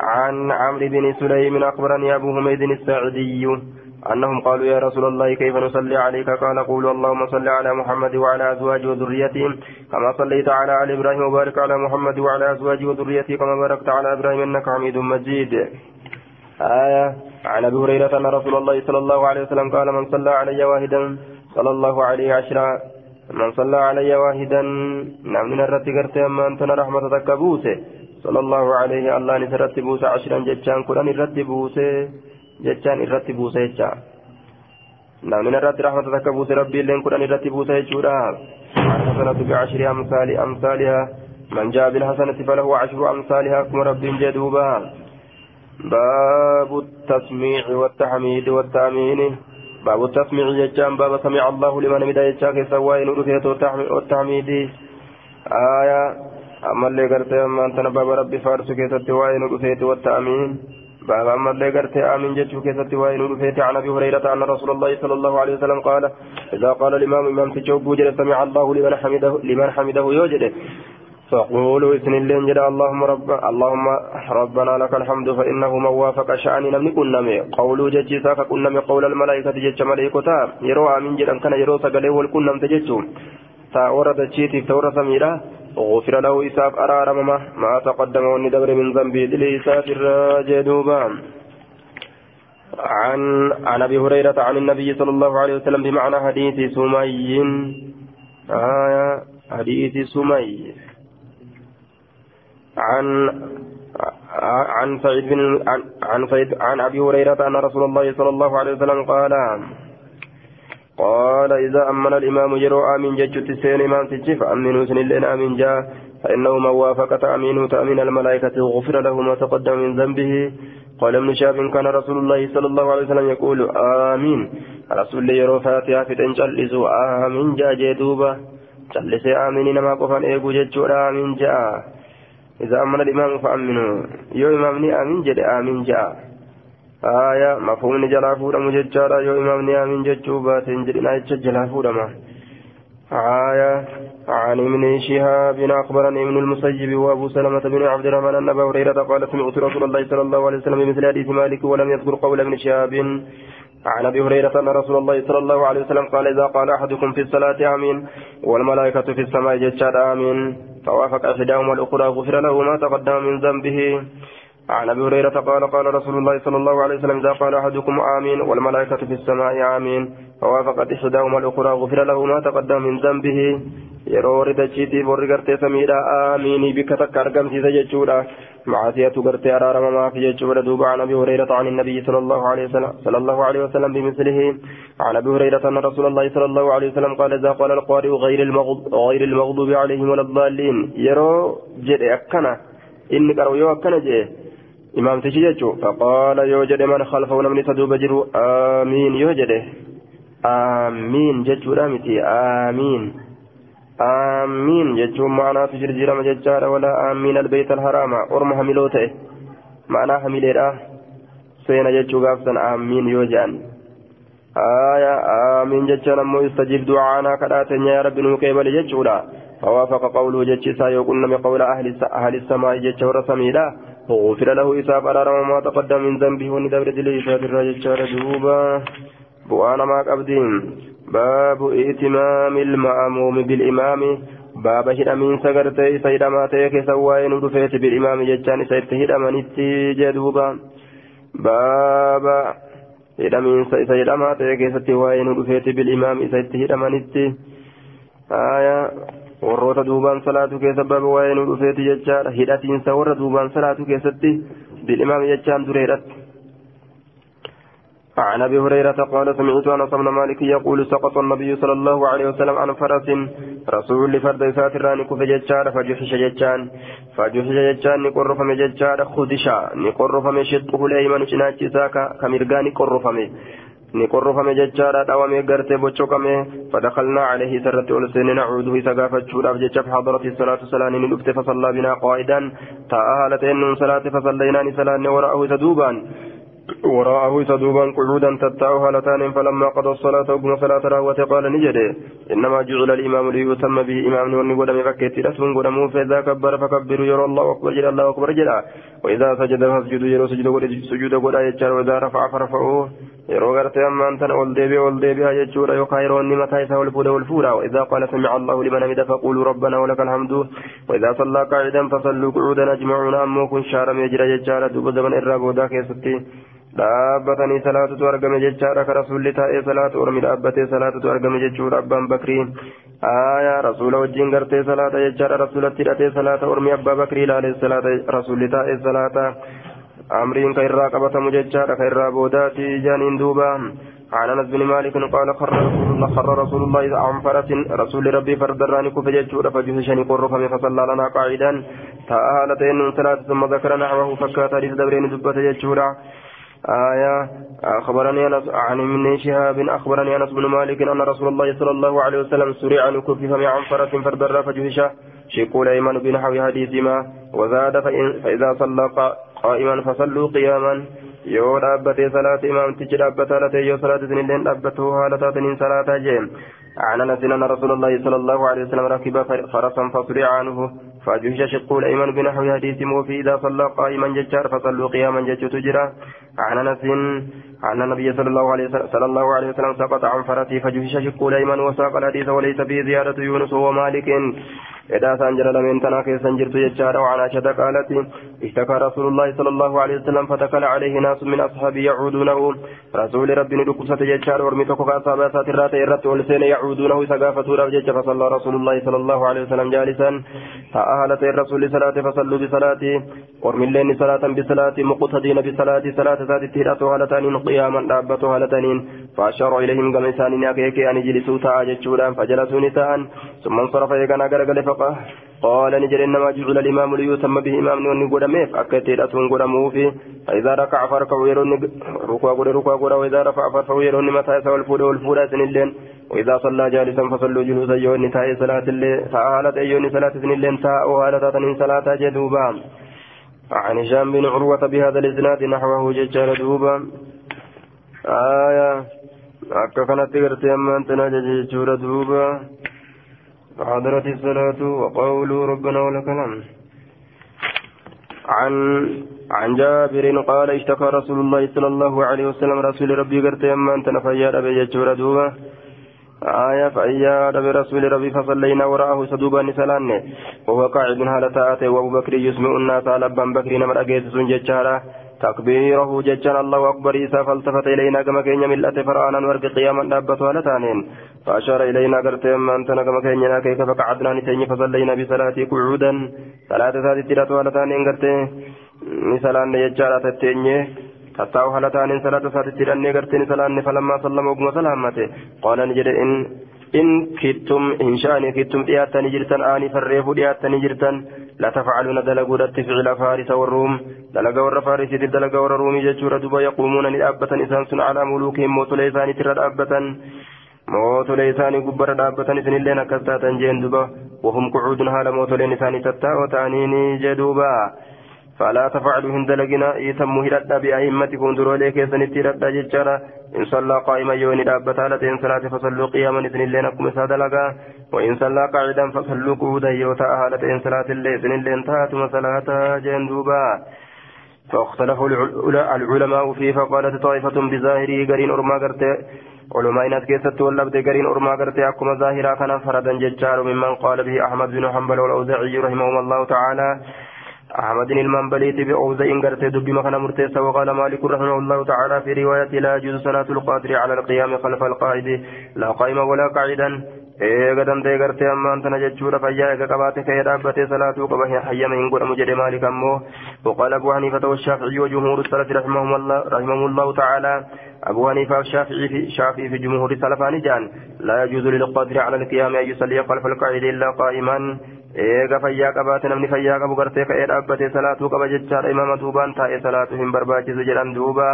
عن عمرو بن سليم أخبرني أبو حميد الساعدي أنهم قالوا يا رسول الله كيف نصلي عليك؟ قال قولوا اللهم صل على محمد وعلى أزواجه وذريته كما صليت على آل إبراهيم وبارك على محمد وعلى أزواجه وذريته كما باركت على إبراهيم إنك حميد مجيد. آية. عن أبي هريرة أن رسول الله صلى الله عليه وسلم قال من صلى علي واحدا صلى الله عليه عشرا من صلى علي واحدا نعم من الرد أما أنت رحمة تكبوسة. صلى الله عليه الله نسرت بوسة عشرا جتشان كلان الرد بوسة. Jechaan irratti buusa jecha namni irratti rahmata takka buuse rabbiilleen kudhan irratti buusa jechuudha alhasanatu biashri amsaali amsaaliha man jaa bilhasanati falahu ashru amsaaliha akkuma rabbiin jee duuba باب التسميع والتحميد والتأمين باب التسميع جتان باب سمع الله لمن مدى يجاك سواء نرفيت والتحميد آية أما اللي قرت أما أنت باب ربي فارس كيست وائن نرفيت والتأمين باب أما اللي قرت آمين جتشو كيست وائن رفيت عن أبي هريرة أن رسول الله صلى الله عليه وسلم قال إذا قال الإمام إمام تجوب وجد سمع الله لمن حمده لمن حمده يوجد. فقولوا إثن اللين جدا اللهم رب اللهم ربنا لك الحمد فإنه من وافق شأن لم نكن نمي قولوا جتشي ساك كن نمي قول الملائكة جتش ملائكة يروا آمين جدا كان يروا سقلي والكن نم تجتشو تورد تشيتي تورد سميرا. غفر له إساف أرارم ما تقدم والندبر من ذنبي دلي إساف الراجدوبا عن عن أبي هريرة عن النبي صلى الله عليه وسلم بمعنى حديث سمي. آية حديث سمي. عن عن سعيد بن عن عن, عن أبي هريرة أن رسول الله صلى الله عليه وسلم قال قال إذا أمن الإمام جروا آمين ججت سين إمام تجي فأمنوا سن اللين آمين جاء فإنه من وافق تأمين تأمين الملائكة غفر له ما تقدم من ذنبه. قال ابن شاب كان رسول الله صلى الله عليه وسلم يقول آمين. رسول الله يرو فاتحة في تنجلسوا آمين جاء جدوبة جلسي آمين نما قفان إيقو ججور آمين جاء إذا أمن الإمام فأمنوا. يو إمامني آمين جد آمين جاء آية مفهوم جلا فورم ججارا يو إمامني آمين ججوبا تنجلنا جلا فورم آية عن ابن شهاب أخبرني ابن المسيب وأبو سلمة بن عبد الرحمن أن أبا هريرة قال سمعت رسول الله صلى الله عليه وسلم بمثل حديث مالك ولم يذكر قول ابن شهاب عن ابي هريره ان رسول الله صلى الله عليه وسلم قال اذا قال احدكم في الصلاه امين والملائكه في السماء جشاد امين فوافق احداهما الاخرى غفر له ما تقدم من ذنبه عن أبي هريرة قال قال رسول الله صلى الله عليه وسلم إذا قال أحدكم آمين والملائكة في السماء آمين فوافقت إحداهما الأخرى غفر له ما تقدم من ذنبه. Yeroo ridachiitiif warri gartee samiidha aamiinii bikka takka argamsiisa jechuudha. Macaasiyatu gartee araaramamaaf jechuudha. Duuba عن ابي هريره عن النبي صلى الله عليه وسلم صلى الله عليه وسلم بمثله عن ابي هريره ان رسول الله صلى الله عليه وسلم قال اذا قال القارئ غير المغضوب غير المغضوب عليهم ولا الضالين يرو جد اكنا ان قروا يو اكنا جي امام تجيجو فقال يو جد من خلفه نمني تدوب جرو امين يو جد امين جد امين آمين جتشون معناه تجرجر مججارة ولا آمين البيت الحرام أرم حملوته معناه حمليرا سينا جتشو غافتا آمين يوجان آية آمين جتشان أمو يستجيب دعانا كراتن يا رب نوكيبل جتشولا فوافق قوله جتشسا يقولن من قول أهل أهل السماء جتشور سميلا غفر له إساب أرى ما تقدم من ذنبه وندبر دليل الرجل دوبا بوانا ما قبدين باب ائتمام المأموم بالإمام. باب هدمين سغرتي سيدما تيك سواين ودفيت بالإمام جتشان سيد هدمانيتي جدوبا. باب هدمين سيدما تيك سواين ودفيت بالإمام سيد هدمانيتي آية warroota duubaan salaatu keessa baaba waa'ee nu dhufeeti jechaadha. Hidhatiinsa warra duubaan salaatu keessatti bil'imaam jechaan dureedhatti عن أبي هريرة قال سمعت أنس بن مالك يقول سقط النبي صلى الله عليه وسلم عن فرس رسول لفرد ساتران كف ججار فجحش ججان. فجحش ججان نقر فم ججار خدشا نقر فم شقه الايمن شناچ ساكا كمرغاني قر فم ni qorrofame jechaadha dhawame gartee boccokame fadakalnaa calayhi isarratti ol seene nacuuduhu isa gaafachuudhaaf jecha fahadarati salaatu salaani ni dhufte fasallaa binaa qaa'idan taa'a haala ta'een nuun salaate fasallaynaan isa laanne wara'ahu isa duubaan وراءه سدوبا قعودا تتاو هالتان فلما قضى الصلاة وقم صلاة راوة قال نجده إنما جعل الإمام ليتم به إمام وني قدم فكيت رسم قدمه فإذا كبر فكبروا يرى الله أكبر جل الله أكبر جل وإذا سجد فاسجدوا يرى سجد سجود قد وإذا رفع يرى غرت أما أنت أول ديبي أول ديبي يجور يخير أني متى يسهل الفود والفورا وإذا قال سمع الله لمن حمده فقولوا ربنا ولك الحمد وإذا صلى قاعدا فصلوا قعودا أجمعون أمو كن شارم يجرى يجار دوب زمن إرابودا كيستي dhaabbatanii salaatutu argame jechaadha ka rasuulli taa'ee salaatu ormi dhaabbatee salaatutu argame jechuudha abbaan bakrii aayaa rasuula wajjin gartee salaata jechaadha rasuulatti hidhatee salaata ormi abbaa bakrii ilaalee salaata rasuulli taa'ee salaata irraa qabatamu jechaadha ka irraa boodaati jaaniin duuba عن أنس بن مالك قال خر رسول الله خر رسول الله عن فرس رسول ربي فردراني كف ججود فجهشني قرفم فصلى لنا قاعدا. تآلتين ثلاث ثم ذكر نحوه فكات حديث دبرين دبة ججودا آية أخبرني أنس عن ابن شهاب أخبرني أنس بن مالك أن رسول الله صلى الله عليه وسلم سرع عن كفف عن فرس فردر فجهش شقول أيمن بنحو حديثهما. وزاد فإذا صلى قائما فصلوا قياما. yoo dhaabbatee salaata imaamtichi dhaabbataa latee yoo salaata isinilleen dhaabbatuu haala taataniin salaataa jeen. عن انس ان رسول الله صلى الله عليه وسلم ركب فرسا فسرع عنه فجهش شقه الأيمن بنحو حديث موفي إذا صلى قائما ججار فصلوا قياما جج تجرى عن أنس عن النبي صلى الله عليه وسلم صلى الله عليه وسلم سقط عن فرسه فجهش شقه الايمن وساق الحديث وليس فيه زيادة يونس ومالك. إذا سانجر لمن تناكي سنجرت يجار وعن عائشة قالت اشتكى رسول الله صلى الله عليه وسلم فتكل عليه ناس من أصحابه يعودونه. رسول ربي ندقصة يجار ورمتك فأصابها ساترات إرت ولسين يعودونه سقافة ربجج فصلى رسول الله صلى الله عليه وسلم جالسا. فأهلت الرسول صلاة فصلوا بصلاة ورم اللين صلاة بصلاة مقتدين بصلاة صلاة ذات التهرات هالتانين قياما دابة هالتانين فأشار إليهم قم إنسان أكيكي أن يجلسوا تاججودا فجلسوا نساء. ثم انصرف يقنا قرقل فقه قال نجر إنما جعل الإمام ليتم به إمام نوني قدميف أكتير أتون قدموفي فإذا ركع فركعوا يرون ركوع قد ركوع قد وإذا رفع فرفعوا يرون متى يسوى الفود والفود سنلين وإذا صلى جالسا فصلوا جلوسا يوني تاي صلاة الليل فآلت أيوني صلاة سنلين تاء وآلت تنين صلاة جدوبا. عن هشام بن عروة بهذا الإسناد نحوه ججال دوبا. آية. akka kanatti gartee ammaan tana jechuudha duuba فحضرت الصلاة وقولوا ربنا ولك الحمد. عن عن جابر قال اشتكى رسول الله صلى الله عليه وسلم رسول ربي قرت يما أنت نفيا ربي يجور دوبا. آية فأيا ربي رسول ربي فصلينا وراءه سدوبا نسلان وهو قاعد هالة آتي وأبو بكر يسمع الناس على أبان بكر نمر أجيس سنجتشارا تكبيره ججان الله أكبر. إيسا فالتفت إلينا كما كين ملأت فرعانا ورق قياما دابة لتانين فأشار إلينا قرت أما أنتنا كما كين كيف فقعدنا نتيني فصلينا بصلاة قعودا. صلاة ذات تيرة لتانين قرت مثلا يجارة تتيني تتاو هلتانين صلاة ذات تيرة قرت نسلان فلما سلم وقم سلامته قال نجد إن إن كتم إن شاني كتم دياتني جرتن آني فريف دياتني جرتن لا تفعلون دلقوا فعل فارس والروم. دلقا ور فارس دلقا ور رومي ججور دبا يقومون لأبة إسان على ملوكهم موت ليسان ترى mootolee isaanii gubbara dhaabbatan isinilleen akkas taatan jeen duba wahum qucuudun haala mootoleen isaanii tattaa'oo ta'anii jee duuba فلا تفعلوا هند لقنا يتم هردا بأئمتكم درولي كيسنتي ردا ججارا إن صلى قائما يوني دابة هالتين صلاة فصلوا قياما إذن اللين أكم ساد لقا وإن صلى قاعدا فصلوا قودا يوتا هالتين صلاة اللين إذن اللين تاتم صلاة جندوبا فاختلف العلماء فيه فقالت طائفة بظاهره قرين أرما قرتي. علماء ناس كيست ولبد قرين أرما قرتي أكما ظاهرا كان فردا ججار ممن قال به أحمد بن حنبل والأوزاعي رحمهما الله تعالى. أحمد المنبلي بأوزع قرتي دب مكان مرتيسا وقال مالك رحمه الله تعالى في رواية لا يجوز صلاة القادر على القيام خلف القائد. لا قائما ولا قاعدا. eega dandee gartee ammaan tana jechuudha fayyaa eega qabaate ka'ee dhaabbatee salaatuu qaba hayyama hin godhamu jedhe maalik ammoo وقال أبو حنيفة والشافعي وجمهور السلف رحمهم الله رحمهم الله تعالى. أبو حنيفة والشافعي في شافعي في جمهور السلف جان لا يجوز للقادر على القيام أن يصلي خلف القاعد إلا قائما. Eega fayyaa qabaate namni fayyaa qabu gartee ka'ee dhaabbatee salaatuu qaba jechaadha imaama duubaan taa'ee salaatu hin barbaachisu jedhan duuba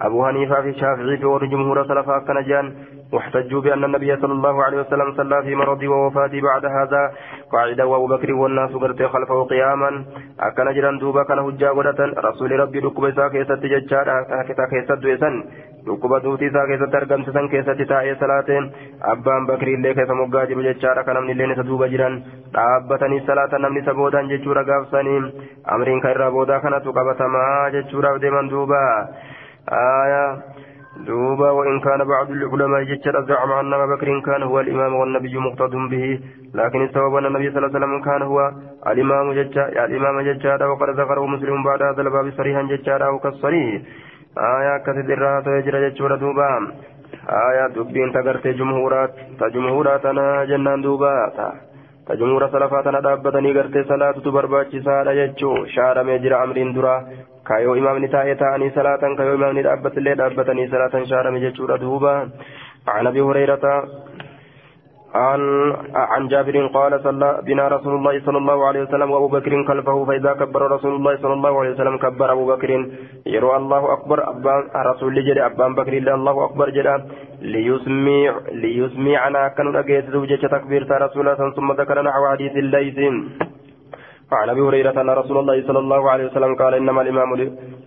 أبو حنيفة في الشافعي في ور جمهور سلفا كنجان واحتجوا بأن النبي صلى الله عليه وسلم صلى في مرضه ووفاته بعد هذا قاعدا وأبو بكر والناس قرت خلفه قياما أكن جران دوبا كان هجا رسول ربي ركب إسا كيست ججار أكتا كيست دويسن ركب دوتي إسا كيست أرقم سسن كيست تاء صلاة أبان بكر اللي كيس مقاجر ججار كان من اللي نسدوبا جران dhaabbatanii salaata namni isa boodaan jechuudha gaafsanii amriin kan irraa boodaa kanatu duuba. آية. دوبا وإن كان بعض العلماء جتر زعم أن أبا بكر كان هو الإمام والنبي مقتد به لكن الصواب أن النبي صلى الله عليه وسلم كان هو الإمام جتر الإمام جتر وقد ذكره مسلم بعد هذا الباب صريحا جتر أو كالصريح آية كثير الرات يجرى جتر دوبا. آية دبين تغرت جمهورات تجمهورات أنا جنان دوبا. تجمهور سلفاتنا دابتني غرتي صلاة تبرباچي سادة جتشو. شارمي جرى أمرين درا. إمامني تاء تاني صلاة كايو إمامني دابت اللي دابتني صلاة شارمي جتشو دوبا عن أبي هريرة عن عن جابر قال صلى بنا رسول الله صلى الله عليه وسلم وابو بكر خلفه فاذا كبر رسول الله صلى الله عليه وسلم كبر ابو بكر يروى الله اكبر ابان رسول جد ابان بكر الله اكبر جد ليسمع ليسمعنا كانوا نجيت زوجة تكبير رسول الله ثم ذكر نحو حديث الليث عن أبي هريرة أن رسول الله صلى الله عليه وسلم قال إنما الإمام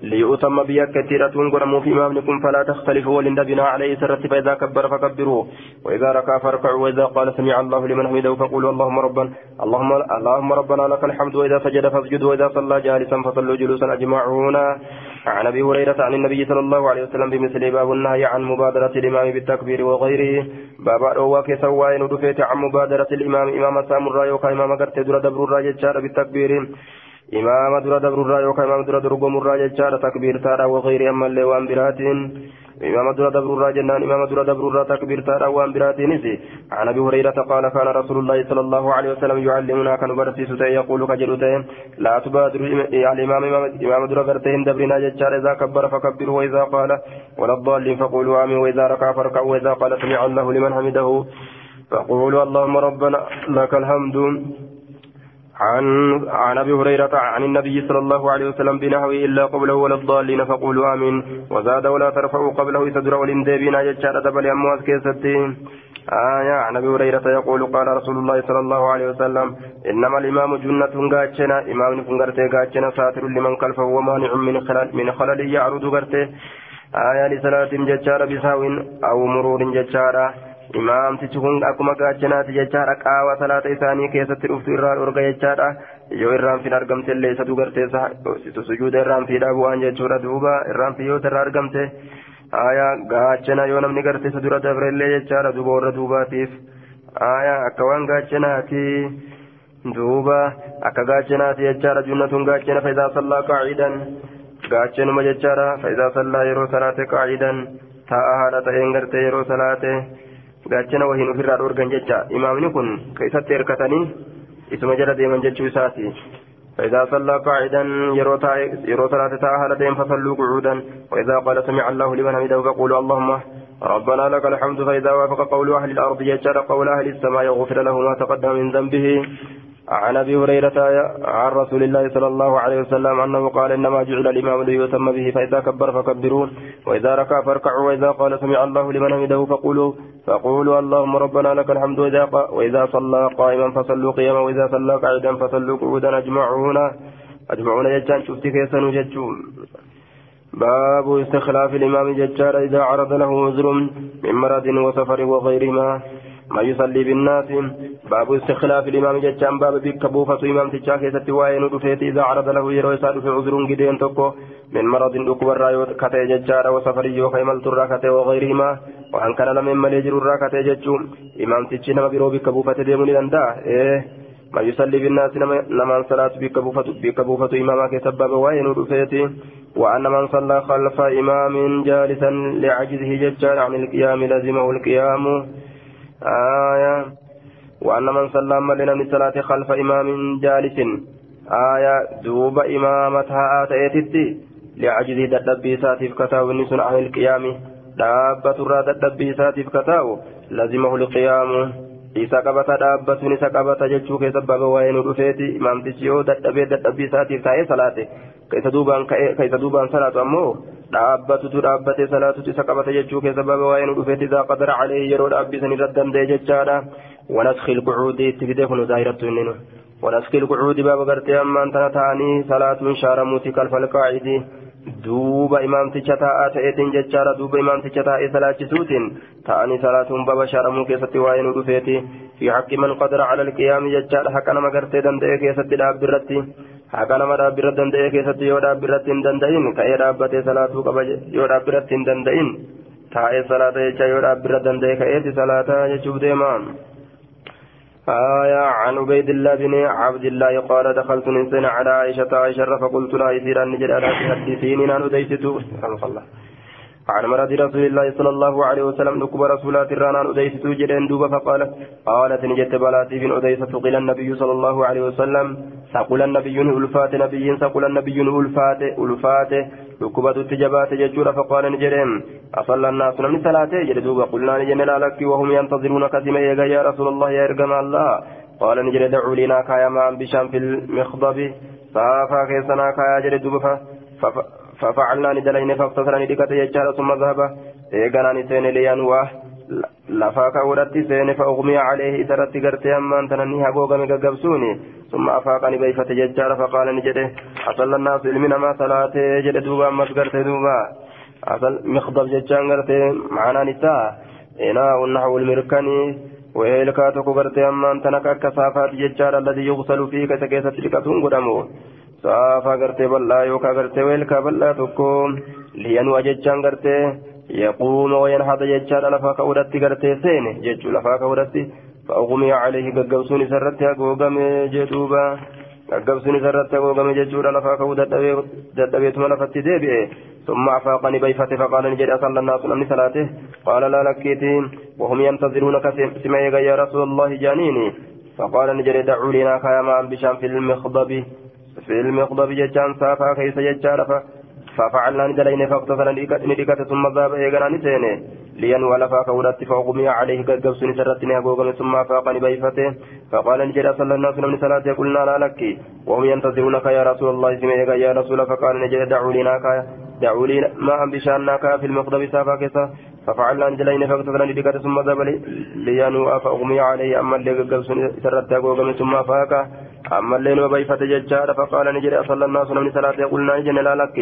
ليؤتم بي كثيرة قرموا في إمامكم فلا تختلفوا ولندبنا عليه سرت فاذا كبر فكبروا وإذا ركع فاركعوا وإذا قال سمع الله لمن حمده فقولوا اللهم ربنا اللهم اللهم ربنا لك الحمد وإذا سجد فاسجدوا وإذا صلى جالسا فصلوا جلوسا أجمعون. عن أبي هريرة عن النبي صلى الله عليه وسلم بمثل باب النهي عن مبادرة الإمام بالتكبير وغيره. باب رواك سواء ندفيت عن مبادرة الإمام إمام سامر يوكا إمام قرت در دبر الراجل بالتكبير. إمام درا دبر يوكا إمام درا درقم الرا جتشار تكبير تارا وغير أما اللي وان براتين. إمام درا دبر جنان إمام درا دبر تكبير تارا وان براتين عن أبي هريرة قال كان رسول الله صلى الله عليه وسلم يعلمنا كان برسيس يقول كجلوتين لا تبادر الإمام إمام درا برتين دبرنا جتشار إذا كبر فكبر وإذا قال ولا الضالين فقولوا آمين وإذا ركع فركعوا وإذا قال سمع الله لمن حمده فقولوا اللهم ربنا لك الحمد. عن عن أبي هريرة عن النبي صلى الله عليه وسلم بنحوه إلا قبله ولا الضالين فقولوا آمين. وزاد ولا ترفعوا قبله سدر ولندبنا يجعل دبل امواس كيستي. آية عن أبي هريرة يقول قال رسول الله صلى الله عليه وسلم إنما الإمام جنة غاتشنا. إمام فنغرتي غاتشنا. ساتر لمن خلفه ومانع من خلل من خلل يعرض غرتي. آية لصلاة ججار بساو أو مرور ججارا imaamtichi kun akkuma gaachanaati jechaadha qaawa salaata isaanii keessatti dhuftu irraa dhorga jechaadha. Yoo irraanfiin argamte illee isatu garteessa sujuuda. Irraanfiidha bu'aan jechuudha duuba. Irraanfii yoo irraa argamte aayaa gaachana yoo namni garteessa dura dabre illee jechaadha duuba warra duubaatiif. Aayaa akka waan gaachanaati duuba. Akka gaachanaati jechaadha. Junnatun gaachana faayidaa sallaa qaacidan. Gaachanuma jechaadha. Faayidaa sallaa yeroo salaate qaacidan. Taa'a haadha ta'een gartee yeroo salaate. Gaachana wahiin ofirraa dhoorgan jecha. Imaamni kun ka isatti hirkatanii isuma jala deeman jechuu isaati. فإذا صلى قاعدا يرو صلاة تاهلتين فصلوا قعودا وإذا قال سمع الله لمن حمده فقولوا اللهم ربنا لك الحمد فإذا وافق قول أهل الأرض يجعل قول أهل السماء يغفر له ما تقدم من ذنبه عن أبي هريرة عن رسول الله صلى الله عليه وسلم أنه قال إنما جعل الإمام ليتم به فإذا كبر فكبروا وإذا ركع فاركعوا وإذا قال سمع الله لمن حمده فقولوا فقولوا اللهم ربنا لك الحمد واذا وإذا صلى قائما فصلوا قياما وإذا صلى قاعدا فصلوا قعودا اجمعون اجمعون جتان شفتي كيسن جتون باب استخلاف الإمام ججار إذا عرض له عذر من مرض وسفر وغيرهما. ما يصلي بالناس باب استخلاف الإمام جتان باب بك بوفة إمام تجاك ستوائن رفيت إذا عرض له يرو يساد في عذر قدين تكو من مرض أكبر رايوت كتي ججار وسفري وخيمل ترى كتي وغيرهما وأن كان لم مليجر را كتي ججوم إمام تجنا برو بك بوفة ديمون لندا إيه ما يصلي بالناس نمان صلاة بك بوفة بك بوفة إمامك سبب وين رفيت وأن من صلى خلف إمام جالسا لعجزه ججار عن القيام لزمه القيام. آية وأن من صلى ملنا من صلاة خلف إمام جالس آية دوب إمامتها آتيتتي لعجزه دبي ساتف كتاو النسون عن القيام دابة الرا دبي ساتف كتاو لزمه القيام isa qabata dhaabbatuun isa qabata jechuu keessa baba waa'ee nu dhufeeti imaamtichi yoo dadhabee dadhabbii isaatiif taa'ee salaate ka isa duubaan salaatu ammoo dhaabbatutu dhaabbatee salaatutu isa qabata jechuu keessa baba waa'ee nu dhufeeti isaa qadara calee yeroo dhaabbisan irra danda'e jechaadha ونسخ القعود اتفدكن ظاهرة إنه ونسخ القعود باب غرتي أمان تنتاني صلاة شارموتي كالف القاعد duuba imaamticha taa'aa ta'eetiin jechaadha duuba imaamticha taa'ee salaachisuutiin ta'anii salaatuun baba shaaramuu keessatti waa'ee nu dhufeeti fi haqqi man qadara cala alqiyaami jechaadha haqa nama gartee danda'e keessatti dhaabbirratti haqa nama dhaabbirra danda'e keessatti yoo dhaabbirratti hin danda'in ka'ee dhaabbatee salaatuu qaba yoo dhaabbirratti hin danda'in taa'ee salaata jecha yoo dhaabbirra danda'e ka'eeti salaataa jechuuf deema. آية عن عبيد الله بن عبد الله قال دخلت نسين على عائشة عائشة فقلت لها يسير أن نجد ألا تحدثيني أن أديست الله عن مرض رسول الله صلى الله عليه وسلم نكب رسولات الرانا أديست جدين دوبا فقالت قالت نجدت بلاتي بن أديس فقيل النبي صلى الله عليه وسلم سقل النبي ألفات نبي سقل النبي ألفات ألفات ركبت التجبات ججورا فقال نجرهم أصلى الناس من ثلاثة جلدوا قلنا نجن لا لك وهم ينتظرون كثيما يا رسول الله يا إرقم الله. قال نجل دعوا لنا كايا ما بشام في المخضب فافا كيسنا كايا جلدوا ففعلنا ندلين فاقتصرنا ندكت يجار ثم ذهب إيقنا نسين لينواه lafaa ka'uudhatti seene fa'uqmiya caleehi isarratti gartee ammaan tana ni hagoogame gaggabsuuni summa afaaqani beeyfate jechaadha faqaala ni jedhe asallannaasu ilmi namaa salaatee jedhe duuba ammas gartee duuba asal miqdab jechaan gartee maanaan isaa inaa'u naxwu lmirkanii weelkaa tokko gartee ammaan tana akka saafaati jechaadha alladii yuqsalu fii godhamu saafaa gartee bal'aa yookaan gartee weelkaa bal'aa tokko liyanuu jechaan gartee يقوم وينهض يجار لفاك ودتي غرتي سين جيجو لفاك ودتي فأغمي عليه ققبسوني سرتي أقوغم جدوبا ققبسوني سرتي أقوغم جيجو لفاك ودتي ثم لفتي ديبئ ثم أفاقني بيفتي فقال نجري أصلى الناس من صلاته قال لا لكيتين وهم ينتظرونك سمعي يا رسول الله جانيني فقال نجري دعوا لنا خياما بشام في المخضب في المخضب ججان سافا كيس ججار ففعلنا ندلين فاقتصر ندكت ثم ذهب إيقنا نسينه لينوى لفا كورت فأغمي عليه قد نسرتني أقوغم ثم فاقني بيفته. فقال نجد صلى الله عليه وسلم صلاة قلنا لا لك. وهم ينتظرونك يا رسول الله سمعك يا رسول فقال نجد دعوا لنا دعوا لي ما أم بشانك في المقدم سافا كسا ففعلنا ندلين فاقتصر ندكت ثم ذهب لينوى فأغمي عليه. أما اللي قد نسرت أقوغم ثم فاقه أما الليل وبيفة ججار فقال نجد صلى الله عليه وسلم صلاة قلنا لا لك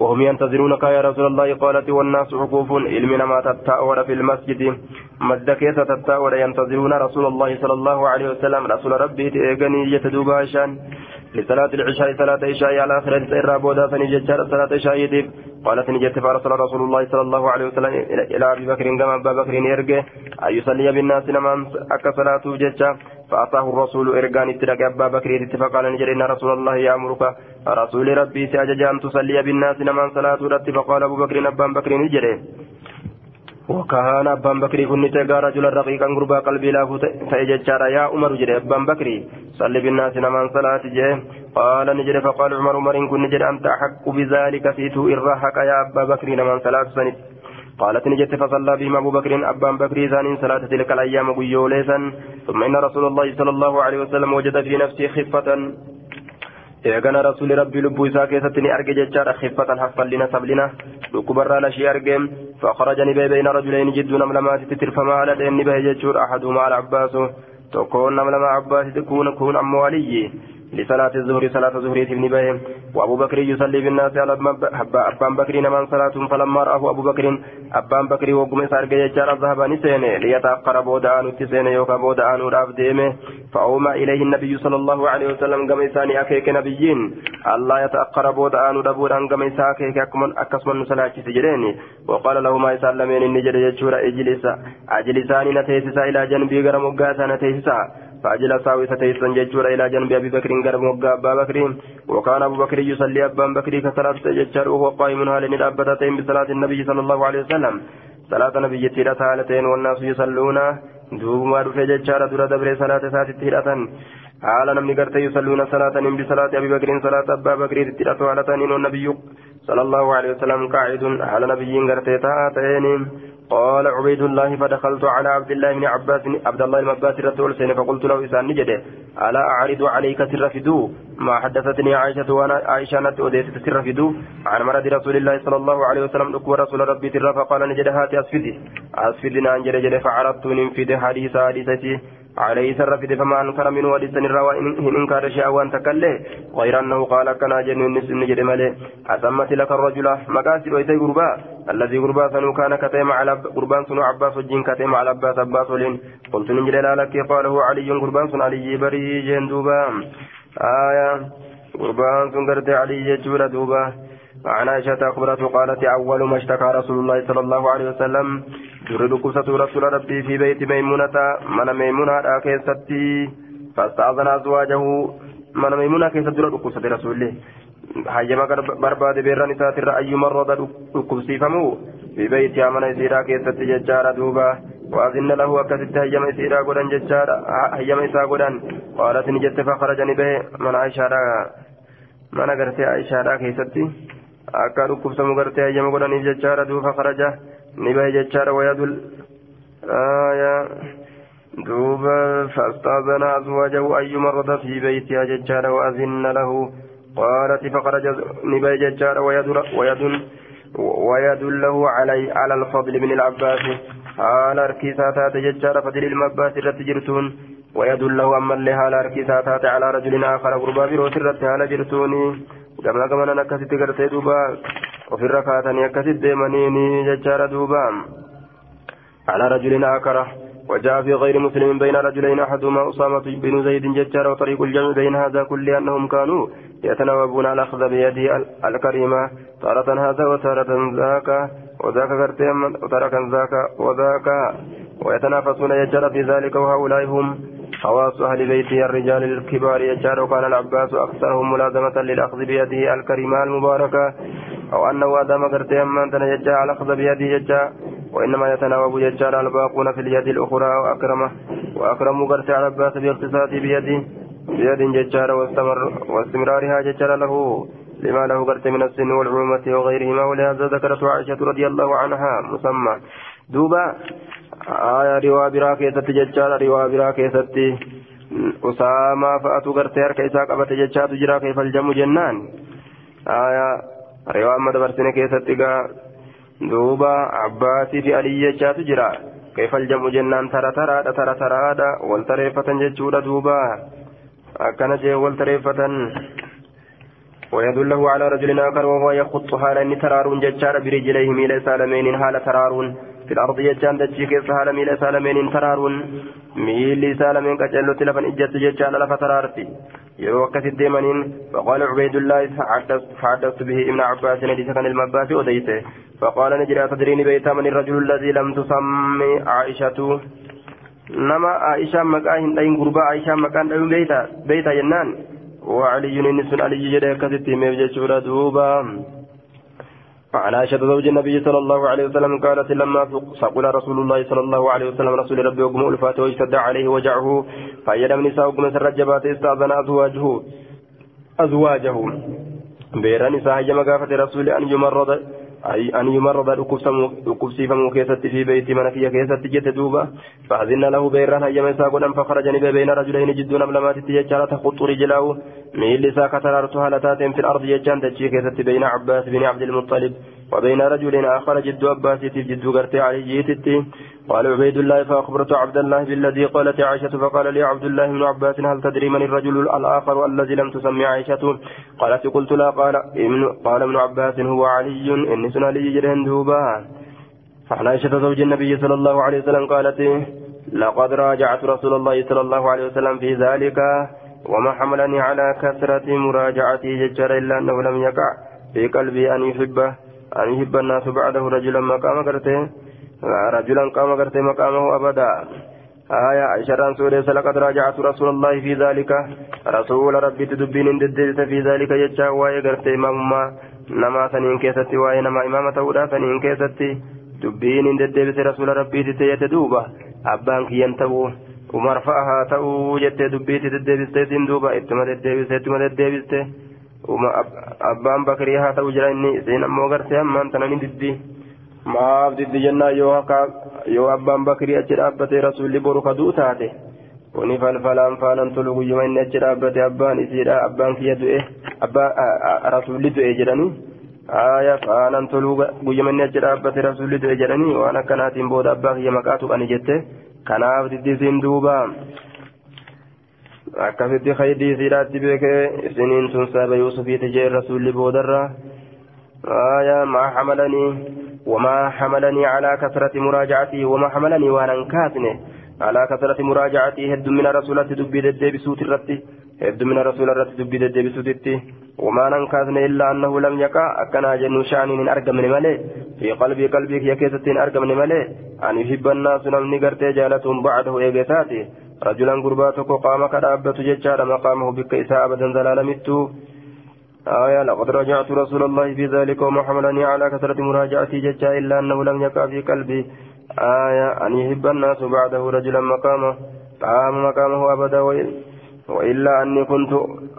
وهم ينتظرونك يا رسول الله قالت والناس حقوف علمنا ما تتأور في المسجد. مد كيس تتأور ينتظرون رسول الله صلى الله عليه وسلم. رسول ربي تيغني يتدوبا شان لصلاة العشاء صلاة العشاء على آخر السير بودا فنججار صلاة العشاء يدب قالت نجت فأرسل رسول الله صلى الله عليه وسلم إلى أبي بكر كما أبا بكر يرجع أن يصلي بالناس نمان أكا صلاة ججا فأتاه الرسول إرجان اترك أبا بكر على نجر إن رسول الله يأمرك رسول ربي سأجج أن تصلي بالناس نمان صلاة رتي فقال أبو بكر أبا بكر نجري وكان أبان بكري كن تيغا رجلا رقيقا غربا قلبي لا فأججارا يا عمر جري. أبان بكري صلي بالناس نمان صلاة جي قال نجري فقال عمر عمر كن نجري أنت أحق بذلك في تو إرهك يا أبا بكري. نمان صلاة سنت قالت نجت فصلى بهم أبو بكر. أبان بكر ثاني صلاة تلك الأيام قيوليسا ثم إن رسول الله صلى الله عليه وسلم وجد في نفسه خفة. Eegana rasuuli rabbii lubbuu isaa keessatti ni arge jechaadha khiffatan haffallina sablina dhukkubarraa lashii argeem فخرج نبي بين رجلين جد نملمات تترفما على دين نبي جتشور أحدهما على عباس تكون نملما عباس تكون كون أم ولي لصلاة الظهر صلاة الظهر ابن بهم وأبو بكر يصلي بالناس على أبان بكر نمان صلاة فلما رأه أبو بكر أبان بكر وقم سارق يجار ذهب نسينه ليتأخر بودان تسينه يوكا بودان وداف ديمه. فأوما إليه النبي صلى الله عليه وسلم قم إساني أكيك نبيين. الله يتأخر بودان ودبودان قم إسا أكيك أكسمن نسلاك سجريني. وقال له ما يسلمين النجر يجور إجلسا. أجلساني نتيسسا إلى جنبي غرم وقاسا نتيسسا. فأجلس وستيسا ججور إلى جنب أبي بكر قرب وقا أبا بكر. وكان أبو بكر يصلي أبا بكر كصلاة ججار وهو قائم هال ندابتين بصلاة النبي صلى الله عليه وسلم. صلاة نبي تيرة هالتين والناس يصلون. دوب ما رفع ججار درا دبر صلاة سات تيرة حال نمني قرت يصلون صلاة بصلاة أبي بكر صلاة أبا بكر تيرة هالتين والنبي صلى الله عليه وسلم قاعد على نبي قرت تاتين. قال عبيد الله فدخلت على عبد الله بن عباس عبد الله بن عباس الرسول سين فقلت له إسان نجد ألا أعرض عليك سر ما حدثتني عائشة وأنا عائشة نت أديت سر عن مرض رسول الله صلى الله عليه وسلم أكبر رسول ربي ترى فقال نجد هاتي أسفدي. أسفدنا أن جد فعرضت ننفد حديث حديثتي. عليه سر في فما أنكر من وديس الروا إن إنكار شيئا وأن تكله. غير أنه قال كنا جن نجد ملي أتمت لك الرجل مقاسد ويتي قربا. الذي قربا سنو كان كتيم على قربان سنو عباس الجن كتيم على عباس عباس ولين. قلت نجد لك قاله علي قربان سنو علي بري جندوبا آية. قربان سنو قرد علي جول دوبا. عن عائشة أخبرته قالت أول ما اشتكى رسول الله صلى الله عليه وسلم duri dhukkubsatu rasuula rabbii fi beeyti meymunata mana meymunaadhaa keessatti. Fastaazana azwaajahu mana meymunaa keessa dura dhukkubsate rasuulli. Hayyama barbaade beerran isaatirra ayyuma rooda dhukkubsiifamu. Fi beeytiyaa mana isiidhaa keessatti jechaadha duuba. Waazinna lahu akkasitti hayyama isiidhaa godhan jechaadha. Hayyama isaa godhan. Qaalatini jette fakkarajani bahe mana aishaadhaa mana gartee aishaadhaa keessatti. Akka dhukkubsamu gartee hayyama godhaniif jechaadha duuba fakaraja ni bahe jechaadha wayadul duuba فاستأذن أزواجه أي مرة في بيتها ججال وأذن له قالت فخرج نبي ججار ويدل ويدل ويدله علي على الفضل من العباس حال أركيساتات ججار فضل المباس الرتجرتون ويدله أما اللي حال أركيساتات على رجل آخر قربا بروس الرت حال جرتوني قبل كمان أنا كسيت قرتي دوبا وفي الركعتين كسيت ديمانيني ججار دوبا على رجل آخر وجاء في غير مسلم بين رجلين أحدهما أسامة بن زيد ججار وطريق الجمع بين هذا كل أنهم كانوا يتناوبون الأخذ بيده الكريمة تارة هذا وتارة ذاك وذاك كرتيم وتارة ذاك وذاك ويتنافسون يجار في ذلك وهؤلاء هم خواص أهل بيته الرجال الكبار يجار وكان العباس أكثرهم ملازمة للأخذ بيده الكريمة المباركة أو أنه آدم كرتيم من تنججا الأخذ بيده يجا وإنما يتناوب يجار الباقون في اليد الأخرى وأكرمه وأكرموا كرتي العباس باقتصاد بيده بيد ججار واستمر واستمرارها ججار له لما له قرت من السن والعلومة وغيرهما ولهذا ذكرت عائشة رضي الله عنها مسمى. دوبا آية روا برا كيست ججار روا برا كيست أسامة فأتو قرت هرك إساق أبت ججار تجرا كيف الجم جنان. آية روا أما دبرسين كيست دوبا عباسي في علي ججار تجرا كيف الجم جنان ترى ترى ترى ترى والتريفة ججور دوبا. أكن جي والتريفة ويدله على رجل آخر وهو يخط حال أن ترار ججار برجليه ميل سالمين حال ترار في الأرض ججان دجي كيس حال ميل سالمين ترار ميل سالمين كجلو تلفن إجت ججان لف ترارتي. يوكس الديمانين فقال عبيد الله فحدثت به ابن عباس نديس كان المباس وديته فقال نجري تدريني بيت من الرجل الذي لم تسمي عائشة. aishaan maqaa hin dhayin gurbaa aishaan maqaan dhayuun beeyta beeyta jennaan وعلي نس علي جل كثت ميجور دوبا. عن عائشة زوج النبي صلى الله عليه وسلم قالت لما سقل رسول الله صلى الله عليه وسلم رسول ربي وقم ألفاته واشتد عليه وجعه فأيد من نساء وقم سرجبات استأذن أزواجه. أزواجه. بير نساء جمع رسول أن يمرض أي أن يمرض الكفسيفم كيست في بيت منكية كيست جت دوبا فأذن له بيران هيا مسا قدام فخرج بين رجلين جدون أبلمات تجارة تخط رجله ميل ساكة رارتها لتاتين في الأرض يجان تجي كيست بين عباس بن عبد المطلب وبين رجل آخر جد عباس جد قرتي علي جيتتي. قال عبيد الله فأخبرت عبد الله بالذي قالت عائشة فقال لي عبد الله بن عباس هل تدري من الرجل الآخر الذي لم تسمي عائشة؟ قالت قلت لا. قال قال ابن عباس هو علي إني سنة لي جرهن دوبا فعن عائشة زوج النبي صلى الله عليه وسلم قالت لقد راجعت رسول الله صلى الله عليه وسلم في ذلك. وما حملني على كثرة مراجعته ججر إلا أنه لم يقع في قلبي أن يحبه أن يحب الناس بعده رجلا مقام قرته رجلا قام قرته مقامه أبدا. آية عائشة سورة لقد راجعت رسول الله في ذلك. رسول ربي تدبين ددت في ذلك يجا واي قرته إمام ما نما سنين كيستي واي نما إمامة سنين كيستي. دبين ددت رسول ربي تتيت دوبا أبانك ينتبو. Umar fa'ahaa ta'uu jettee dubbiitti deddeebisteetiin duuba ittuma deddeebiste ittuma deddeebiste abbaan bakrii haa ta'u jira inni isiin ammoo gartee ammaan tanani diddi maaf diddi jennaan yoo akka yoo abbaan bakrii achi dhaabbatee rasuulli boru kaduu taate kuni falfalaan faanan tolu guyyuma inni achi dhaabbate abbaan isiidha abbaan kiyya du'e abbaa rasuulli du'e jedhanii aya faanan toluu guyyuma inni achi dhaabbate rasuulli du'e jedhanii waan akkanaatiin booda abbaa kiyya maqaa tuqani jette kanaaf diddisiin duuba akkasitti kaydii isiidhaatti beekee isiniin tun saaba yuusufiiti jee rasuulli boodarra aya maa hamalanii وما حملني على كثرة مراجعته وما حملني وانا كاتنه على كثرة مراجعته هد من رسولة دبي دبي بسوت الرتي هد من رسول وما ننكاثن إلا أنه لم يقع أكنا جنو شان من أرقم ملي في قلبي يا كيسة أرقم ملي أن يحب الناس نمني قرتي جالتهم بعده إيجاتاتي رجلا قرباتك قام كرابة ججار مقامه بك إساء أبدا زلال متو آية لقد راجعت رسول الله في ذلك وما حملني على كثرة مراجعتي ججا إلا أنه لم يقع في قلبي. آية أن يحب الناس بعده رجلا مقامه قام مقامه أبدا وإلا أني كنت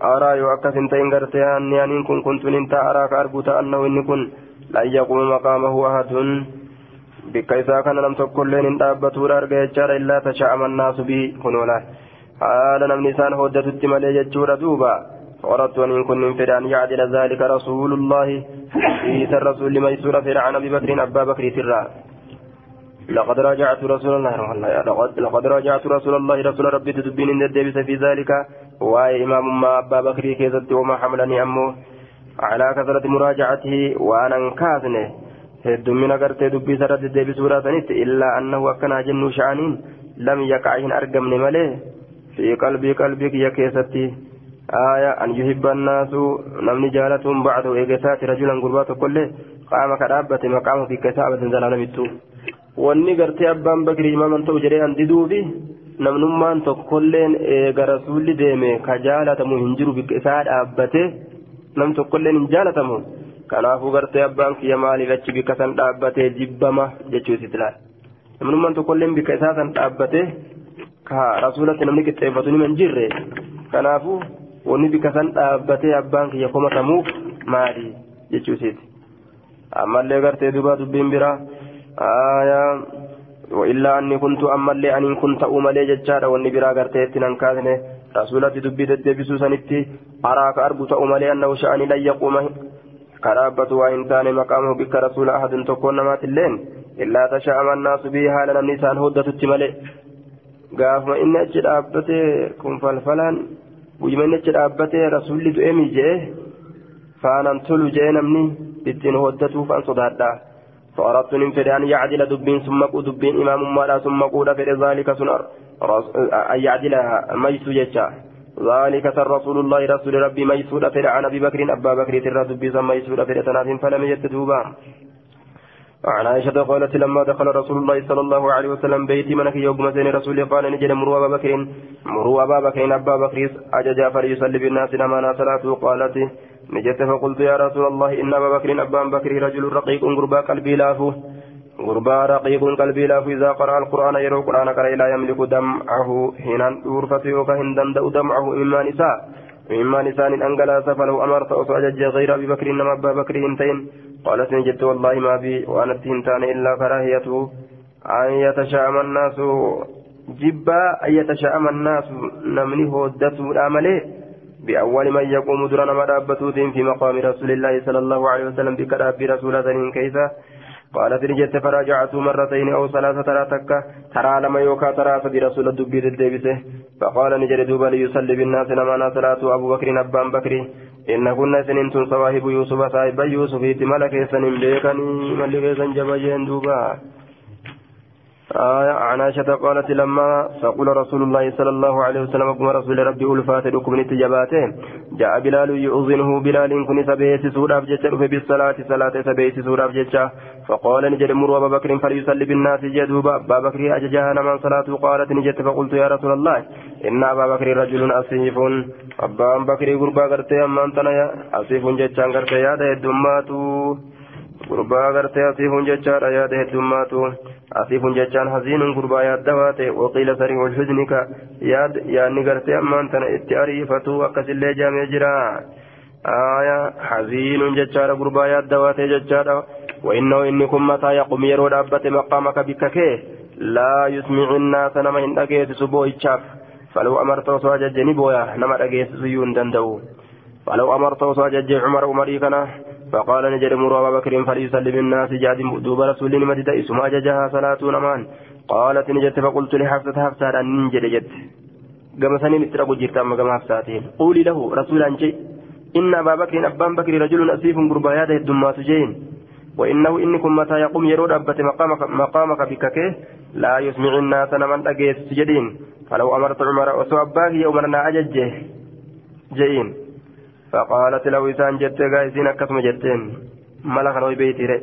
أرى يؤكس انتين قرتها أني أن كن كنت انت أراك أرجوت أنه إني كن لن يقوم مقامه أحد. بك إذا كان لم تكن لين دابته أرجع يجار إلا تشاءم الناس به. كنولا حال نمني سان هودة التمالي يجور دوبا. وردت أن كن من فرعان يعدل ذلك رسول الله. في الرسول لميسور فرعان أبي بكر أبا بكر ترى. لقد راجعت رسول الله لقد, راجعت رسول الله رسول ربي تدبين إن الدبس في ذلك. واي إمام ما أبا بكر كيزت وما حملني أمه. على كثرة مراجعته وأنا انكاسنه هدومين أغرت دبي سرد الدبس وراسنت إلا أنه أكنا جن شعنين لم يقعهن أرقم مليه. في قلبي قلبك يا كيستي. آية أن يحب الناس. نمني جالتهم بعد إيجاسات رجلا قربات كله. قام كرابة مقامه في كتابة زلال متو wanni gartee abbaan bakri imaman ta'u jedhee an diduufi namnummaan tokkolleen eega rasuulli deeme ka jaalatamu hin jiru isaa dhaabbate nam tokkolleen hin jaalatamu kanaafuu gartee abbaan kiyya maaliif achi bikka san dhaabbatee jibbama jechuu isitti laal namnummaan tokkolleen bikka isaa san dhaabbate ka rasuulatti namni qixxeeffatu nima hin jirre kanaafuu wanni bikka san dhaabbatee abbaan kiyya komatamuuf maali jechuu isitti ammallee gartee duuba dubbiin biraa. آية وإلا أني كنت أما اللي أن كنت أملي ججارة واني برا قرتيت ننكاثني رسولتي دبي دبي سنتي أراك أرجو أملي أنه شأني لن يقوم كرابة وإن كان مقامه بك رسول أحد تكون مات اللين إلا تشاءم الناس به هالا النسان هدة التملي قاف ما إن أجل أبتي كن فلفلان ويما إن أجل أبتي رسول دؤمي جيه فأنا انتلو جيه نمني بتين هدته فأن صدادها فأردت من فد أن يعدل دبين ثم دبين إمام مالا ثم قول فد ذلك سنر أن يعدل ميسو يجا ذلك رسول الله رسول ربي ميسو فد عن أبي بكر أبا بكر ترى دبي ميسو فد تناف فلم يتدوبا عن عائشة قالت لما دخل رسول الله صلى الله عليه وسلم بيتي منك يوم مسين رسول قال نجد مروا أبا بكر. مروا أبا بكر أبا بكر أجا فليصلي بالناس نما صلاته قالت نجت فقلت يا رسول الله إن أبا بكر أبان بكر رجل رقيق غربا قلبي لافو غربا رقيق قلبي لافو إذا قرأ القرآن يرو القرآن كري لا يملك دمعه. حين أورفته وكهن دمدأ دمعه. مما نساء مما نساء أنقلا فلو أمرت أصعجج غير أبي بكر إنما أبا بكر انتين قالت نجت والله ما بي وأنا التهنتان إلا كراهيته أن يتشاءم الناس جبا أن يتشاءم الناس نمني هودته الأمل بأول من يقوم درنا مدابتوت في مقام رسول الله صلى الله عليه وسلم بكراب رسول الله كيف قالت نجت فراجعت مرتين أو ثلاثة ترى تكة ترى لما يوكا ترى فدي رسول الدبير الدبسه فقال نجر دوبا ليصلي بالناس نما صلاة. أبو بكر أبان بكر. إن كنا سنين صواهب يوسف صاحب يوسف. ملك سنين بيكني ملك سنجب دوبا. آية عن عائشة قالت لما فقل رسول الله صلى الله عليه وسلم كما رسول ربي ألفات لكم نتجباته جاء بلال يؤذنه بلال كن سبيت سورة بجتر في بالصلاة صلاة سبيت سورة بجتر فقال نجد مر أبا بكر فليصلي بالناس جدوبا. أبا بكر أججاها من صلاة قالت نجد. فقلت يا رسول الله إن أبا بكر رجل أسيف أبا بكر قربا قرتي أما أنتنا أسيف جتشان قرتي يا دماتو gurbaa gartee asiifun jechaadha yaada heddummaatu asiifun jechaan haziinun gurbaa yaadda ta'e waqiila sarii ulhuzni yaadni gartee ammaan tana itti ariifatu akkasillee jaamee jira aya haziinun jechaadha gurbaa yaadda ta'e jechaadha وإنه إني كن متى يقوم يرو دابة مقامك بك لا يسمع الناس نما إن أجيس سبوي شاف فلو أمرت وسواججني بويا نما أجيس سيون دندو فلو أمرت وسواجج عمر عمري كنا فقال نجد مر أبا بكر فليسلم الناس جاد دوب رسول مدد اسمها ججها صلاة نمان. قالت نجد فقلت لحفصة حفصة أن ننجد جد. قام سنين اترقوا جرت أما قام قولي له رسولا شيء إن أبا بكر أبان بكر رجل أسيف قربايات الدمات جين وإنه إنكم متى يقوم يرود أبت مقامك, مقامك بككه لا يسمع الناس من أجيس جدين فلو أمرت عمر وسوى يومنا أججه. جين فقالت له إسان جت قايسين أكسم جتين. ملك روي بيتي ري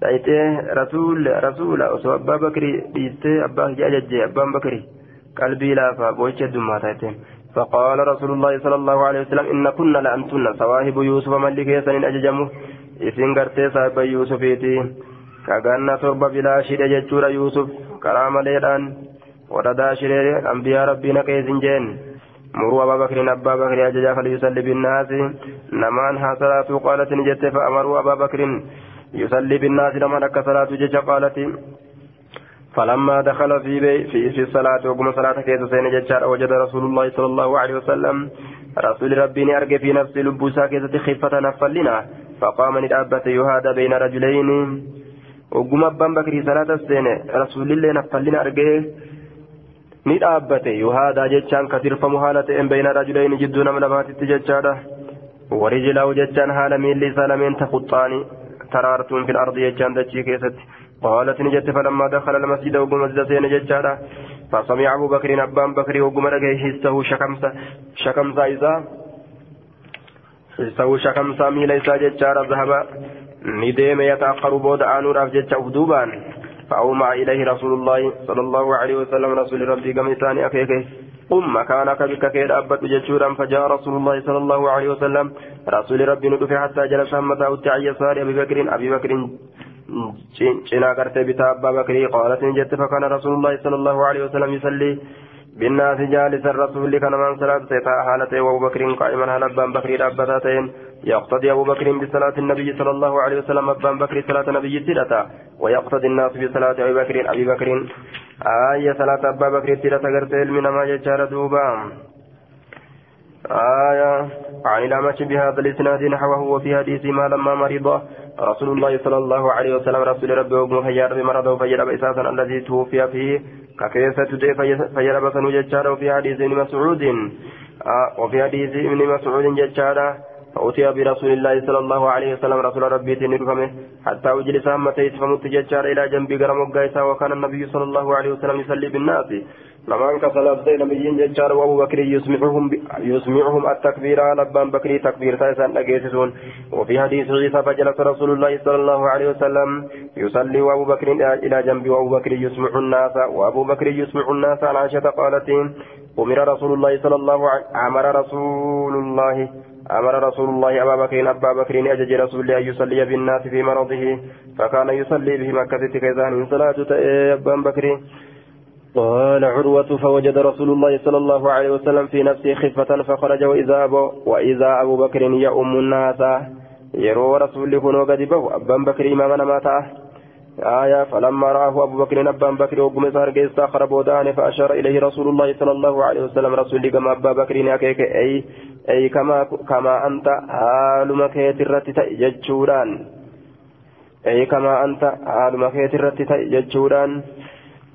دايتي رسول رسول أصو أبا بكري ديستي أبا جاجج أبا بكري قلبي لا فبوجه دمات فقال رسول الله صلى الله عليه وسلم إن كنا لأنتن صواهب يوسف ملك يسن أججمه إسين قرتي صاحب يوسفيتي كأغانا صرب بلا شيء جتشور يوسف. كرام ليلان. وددا شرير أنبياء ربنا كيسن جين مروا أبا بكر أبا بكر أججا فليصلي بالناس نمان ها صلاة قالت نجت فأمروا أبا بكر يصلي بالناس نمان أكا صلاة ججا قالت فلما دخل في بي في, في الصلاة وقم صلاة كيس سين ججار وجد رسول الله صلى الله عليه وسلم رسول ربي أرجى في نفس لبوسا كيس خفة نفلنا فقام ندابة يهادى بين رجلين وقم أبا بكر صلاة السين رسول الله نفلنا أرجى ni dhaabbate yuhaadaa jechaan katirfamu haala ta'een bayna rajulayni jidduu nama lamaatitti jechaadha warijilaahu jechaan haala miilli isaa lameen taquxxaani taraartuun fil ardi jechaan dachii keessatti قالت نجت فلما دخل المسجد وقم مسجد سين ججارا فسمع أبو بكر أبان بكر وقم رجع حسه شكمسة شكمسة إذا حسه شكمسة ميل إذا ججارا ذهب نديم يتأخر بود آنور أفجج أفدوبان فأومع إليه رسول الله صلى الله عليه وسلم رسول ربي كم إساني أكيكي قم مكانك بك كيد أبت جتشورا فجاء رسول الله صلى الله عليه وسلم. رسول ربي ندفع حتى جلس همته التعي يسار أبي بكر. أبي بكر cina gartee bitaa abbaa bakrii qaalat ni jette fakkaana rasuulullahi sallallahu alaihi wasallam yusalli بالناس جالس الرسول كان من صلاة حالته وأبو بكر قائما ابان بكر دابتين يقتدي أبو بكر بصلاة النبي صلى الله عليه وسلم ابان بكر صلاة النبي تلتا ويقتدي الناس بصلاة أبي بكر أبي بكر. آية صلاة أبا بكر تلتا غرتي من ما يجار دوبا. آية عن الأمش بهذا الإسناد نحوه وفي حديث ما لما مرض رسول الله صلى الله عليه وسلم رسول ربي وابن فجر بمرضه فجر إساسا الذي توفي فيه ككيسة تدي فجر بسنو ججارة وفي حديث ابن مسعود. آه وفي حديث ابن مسعود ججارة فأتي برسول الله صلى الله عليه وسلم رسول ربي تنرفمه حتى أجلس همتيت فمت ججارة إلى جنب قرم وكان النبي صلى الله عليه وسلم يصلي بالناس. لمن كسلت بين نبيين ججار وأبو بكر يسمعهم يسمعهم التكبير على أبان بكر تكبير تايسان نجيسون وفي حديث عيسى فجلس رسول الله صلى الله عليه وسلم يصلي وأبو بكر إلى جنب وأبو بكر يسمع الناس. وأبو بكر يسمع الناس عن عائشة قالت أمر رسول الله صلى الله عليه أمر رسول الله أمر رسول الله أبا بكر أبا بكر أجج رسول الله يصلي بالناس في مرضه فكان يصلي بهم كثير كيزان صلاة أبا بكر. قال عروة فوجد رسول الله صلى الله عليه وسلم في نفسه خفة فخرج وإذا أبو, وإذا أبو بكر يؤم الناس kunoo gadi bahu abbaan bakrii imaama namaa ta'a آية فلما رآه أبو بكر أبان بكر وقم سهر استخر بودان فأشار إليه رسول الله صلى الله عليه وسلم. رسول كما أبا بكر أكيك أي أي كما كما أنت حال مكيت الرت ججوران. أي كما أنت حال مكيت الرت ججوران.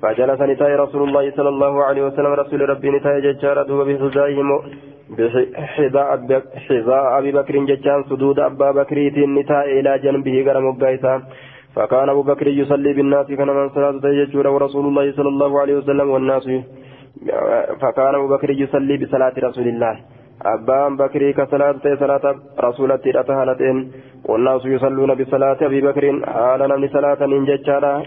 فجلس نتاي رسول الله صلى الله عليه وسلم. رسول ربي نتأي ججار دوب بحزائهم بحذاء حذاء أبي بكر ججان سدود أبا بكر نتأي إلى جنبه غرم قيسا فكان أبو بكر يصلي بالناس كان من صلاة تججور ورسول الله صلى الله عليه وسلم والناس. فكان أبو بكر يصلي بصلاة رسول الله. أبان بكر كصلاة صلاة رسولة أتهالتين. والناس يصلون بصلاة أبي بكر. حالا من صلاة من ججارة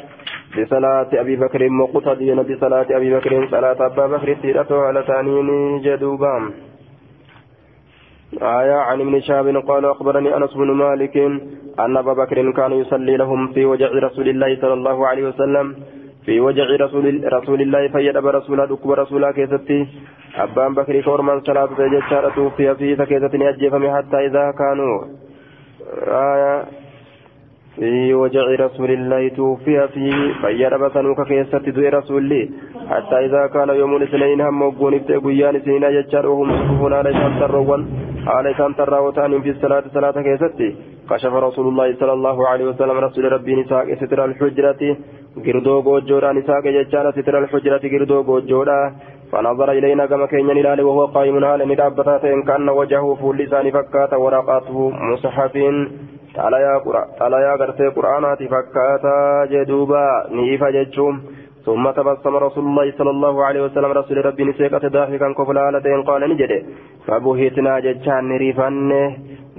بصلاة أبي بكر مقتدين بصلاة أبي بكر. صلاة أبا بكر سيرته على تانين جدوبام آية عن ابن شهاب قال أخبرني أنس بن مالك أن أبا بكر كان يصلي لهم في وجع رسول الله صلى الله عليه وسلم. في وجع رسول رسول الله فيدب رسول دكب رسول أبان بكر كورمان صلاة توفي في فكيستني أجفم حتى إذا كانوا. آية في وجع رسول الله توفي في فيدب سنوك كيستي دوي رسول حتى إذا كان يوم الاثنين هم وقون ابتغيان سنين ججار وهم صفوفون على شمس حال إسان تراوتان في الصلاة صلاة كيستي كشف رسول الله صلى الله عليه وسلم رسول ربي نساء ستر الحجرة قردو قوجورا نساء ججال ستر الحجرة قردو قوجورا فنظر إلينا كما كان ينال وهو قائم حال ندابتا إن كان وجهه فول لسان فكاتا ورقاته مصحف تعالى يا قرتي قرآنات فكاتا جدوبا نيفا ججوم ثم تبسم رسول الله صلى الله عليه وسلم رسول ربي نسيقة ضاحكا كفلالتين قال نجد فبهتنا ججان نريفن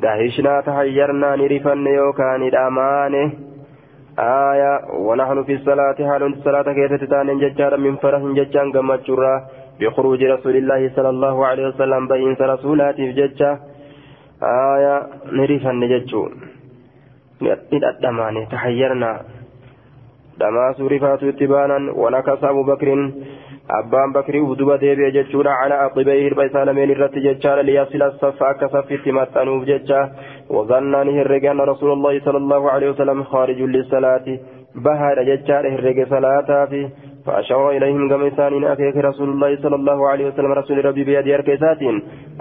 دهشنا تحيرنا نريفن يوكان الأمان آية ونحن في الصلاة حال الصلاة كيف تتان ججارا من فرح ججان قمت بخروج رسول الله صلى الله عليه وسلم بين رسولات في ججة آية نريفن ججو ندأدمان تحيرنا. دماس رفات اتبانا ونكس أبو بكر. أبان بكر ودوب ديبي جتشورا على عقبيه البيت لمن الرت جتشارا ليصل الصف أكسف تمتنوف جتشا. وظنان هرقان رسول الله صلى الله عليه وسلم خارج للصلاة. بهر جتشارا هرق صلاة في. فأشار إليهم كما إنسان أكيك رسول الله صلى الله عليه وسلم رسول ربي بيد أركيسات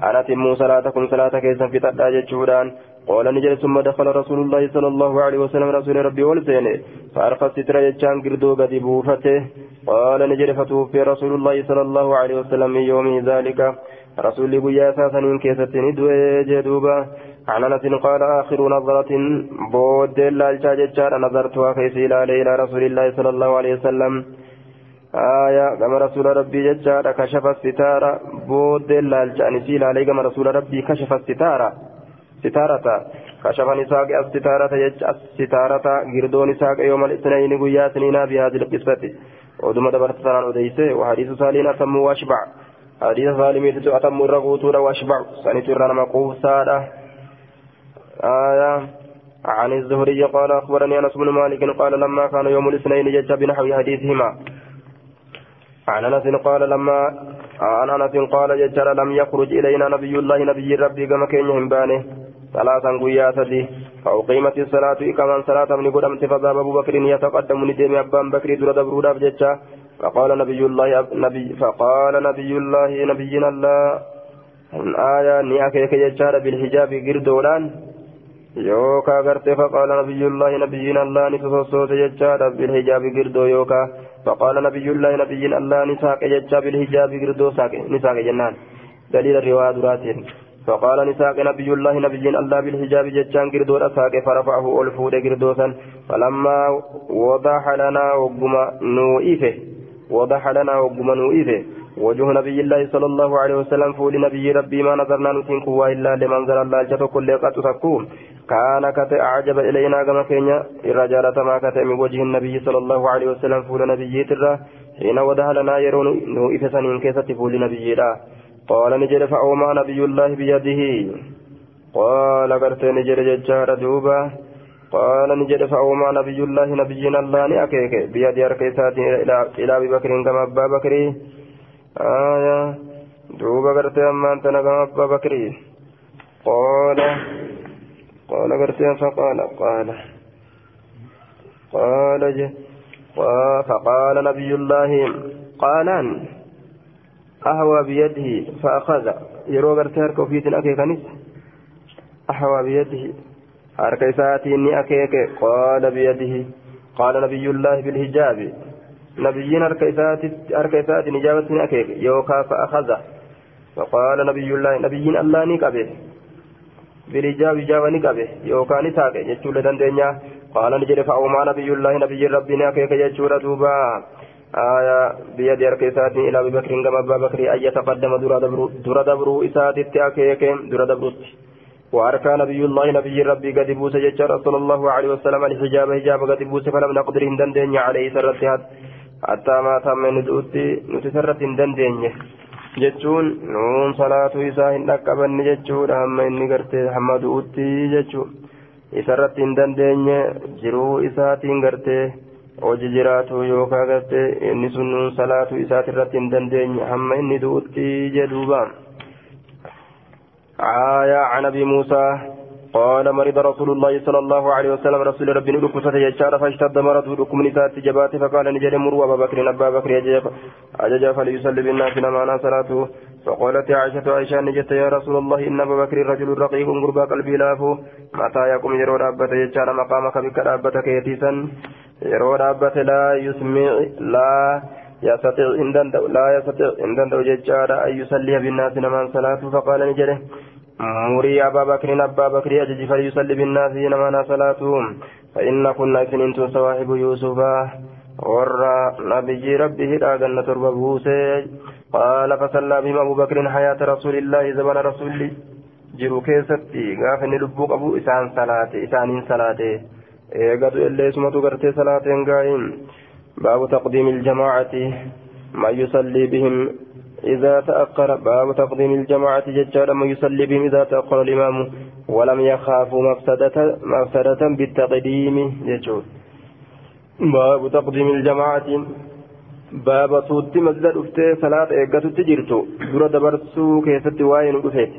أنا تموا صلاتكم صلاة كيسا في تدى جتشوران قال نجل ثم دخل رسول الله صلى الله عليه وسلم رسول ربي ولسين فأرقى الستر يجان قردو قد بوفته. قال نجل فتوفي رسول الله صلى الله عليه وسلم من يوم ذلك. رسول قيا إن كيست ندوي جدوبا عن أنس قال آخر نظرة بود لا الجاجة نظرتها كيس إلى رسول الله صلى الله عليه وسلم. آية كما رسول ربي ججارة كشف الستارة. بود لا الجانسي عليه كما رسول ربي كشف الستارة. ستارة كشف نساق الستارة يج الستارة قردو نساق يوم الاثنين قيا سنين بهذه القصة ودم دبرت سنان أديسه وحديث سالين أتم واشبع حديث سالمي أتم الرغوتور واشبع سنة رنم قوسادة آية عن الزهري قال أخبرني أنس بن مالك قال لما كان يوم الاثنين جج بنحو حديثهما عن أنس قال لما عن أنس قال ججر لم يخرج إلينا نبي الله نبي ربي كما كان يهمبانه ثلاثا قيا سدي فأقيمت الصلاة كمان صلاة من قدمت فذهب أبو بكر يتقدم ندم أبان بكر در دبرودا بججا فقال نبي الله نبي فقال نبي الله نبينا الله آية نياكيك ججار بالحجاب قردولان يوكا غرت فقال نبي الله نبينا الله نفسوس ججار بالحجاب قردو يوكا فقال نبي الله نبي الله نساك ججا بالحجاب قردو ساك نساك جنان دليل الرواية دراتين فقال نساق نبي الله نبي الله بالحجاب جتان قردو أساق فرفعه ألفود قردوسا. فلما وضح لنا وقما نوئفه وضح لنا وقما نوئفه وجه نبي الله صلى الله عليه وسلم فول نبي ربي ما نظرنا قوة إلا لمنظر الله جت كل قد تكون. كان كت أعجب إلينا كما كينيا الرجال ما كت من وجه النبي صلى الله عليه وسلم فول نبي ترى. حين وضح لنا يرون نوئفه سنين كيسة فول نبي الله قال نجد فأومى نبي الله بيده. قال قرت نجد ججار دوبا. قال نجد فأومى نبي الله نبينا الله نأكيك. بيد أركيسات إلى أبي بكر كما أبا بكر. آية. دوبا قرت أما أنت كما أبا بكر. قال قال قرتين فقال قال قال فقال نبي الله قالان أهوى بيده فأخذ. يرو قرتين هركو فيتن أكيكنس أهوى بيده. harka isaatiin ni akeeke qaala biyadihi qaala nabiyullaahi bilhijaabi nabiyyiin harka isaatiin ijaabatti ni akeeke yookaa fa'akaza فقال نبي الله نبي الله نقبه بالإجابة إجابة نقبه يوكا نتاكي يجول دندنيا. قال نجري فأوما نبي الله نبي ربي ناكيك يجول دوبا. آية بيد أركيسات إلى أبي بكر كما أبا بكر أن يتقدم در دبرو إسات التأكيك در دبروت وأركى نبي الله نبي ربي قد بوس ججر صلى الله عليه وسلم الحجاب حجاب قد بوس فلم نقدر هندن عليه سرت حتى ما تم ندؤتي نتسرت هندن jechuun nuun salaatu isaa hin dhaqqabanne jechuudha hamma inni gartee hamma du'utti jechuun isarratti hin dandeenye jiruu hojii jiraatu yookaan gartee inni sun salaatu isaatirratti hin dandeenye hamma inni du'utti jedhuuba. آية عن أبي موسى قال مرض رسول الله صلى الله عليه وسلم رسول ربي نلقفة يجار فاشتد مرضه لكم نسات جبات فقال نجد مروا أبا بكر أبا بكر أجج فليصلي بالناس نمانا صلاته فقالت عائشة عائشة نجت يا رسول الله إن أبا بكر رجل رقيق قربا قلبي لافو متى يقوم يرو رابة يجار مقامك بك رابة كيتيسا يرو رابة لا يسمع لا يستطيع إن لا يستطيع إن دندو أن يصلي بالناس نمان صلاته فقال نجده مري أبا بكر أبا بكر أجج فليصلي بالناس نمانا صلاتهم فإن كنا سنين صواحب يوسف. ورى نبي ربه راغن تربة بوسي قال فصلى بهم أبو بكر حياة رسول الله زمن رسول keessatti gaafa inni lubbuu qabu isaan salaate isaaniin salaate eegatu illee sumatu gartee salaateen gaa'iin baabu taqdiimi iljamaacati man yusallii bihim إذا تأخر باب تقديم الجماعة ججال من يصلي بهم إذا تأخر الإمام ولم يخافوا مفسدة, مفسدة بالتقديم ججول باب تقديم الجماعة باب توتي مسجد أفتي صلاة إيقات تجرتو درة دبرسو كيست واين أفيت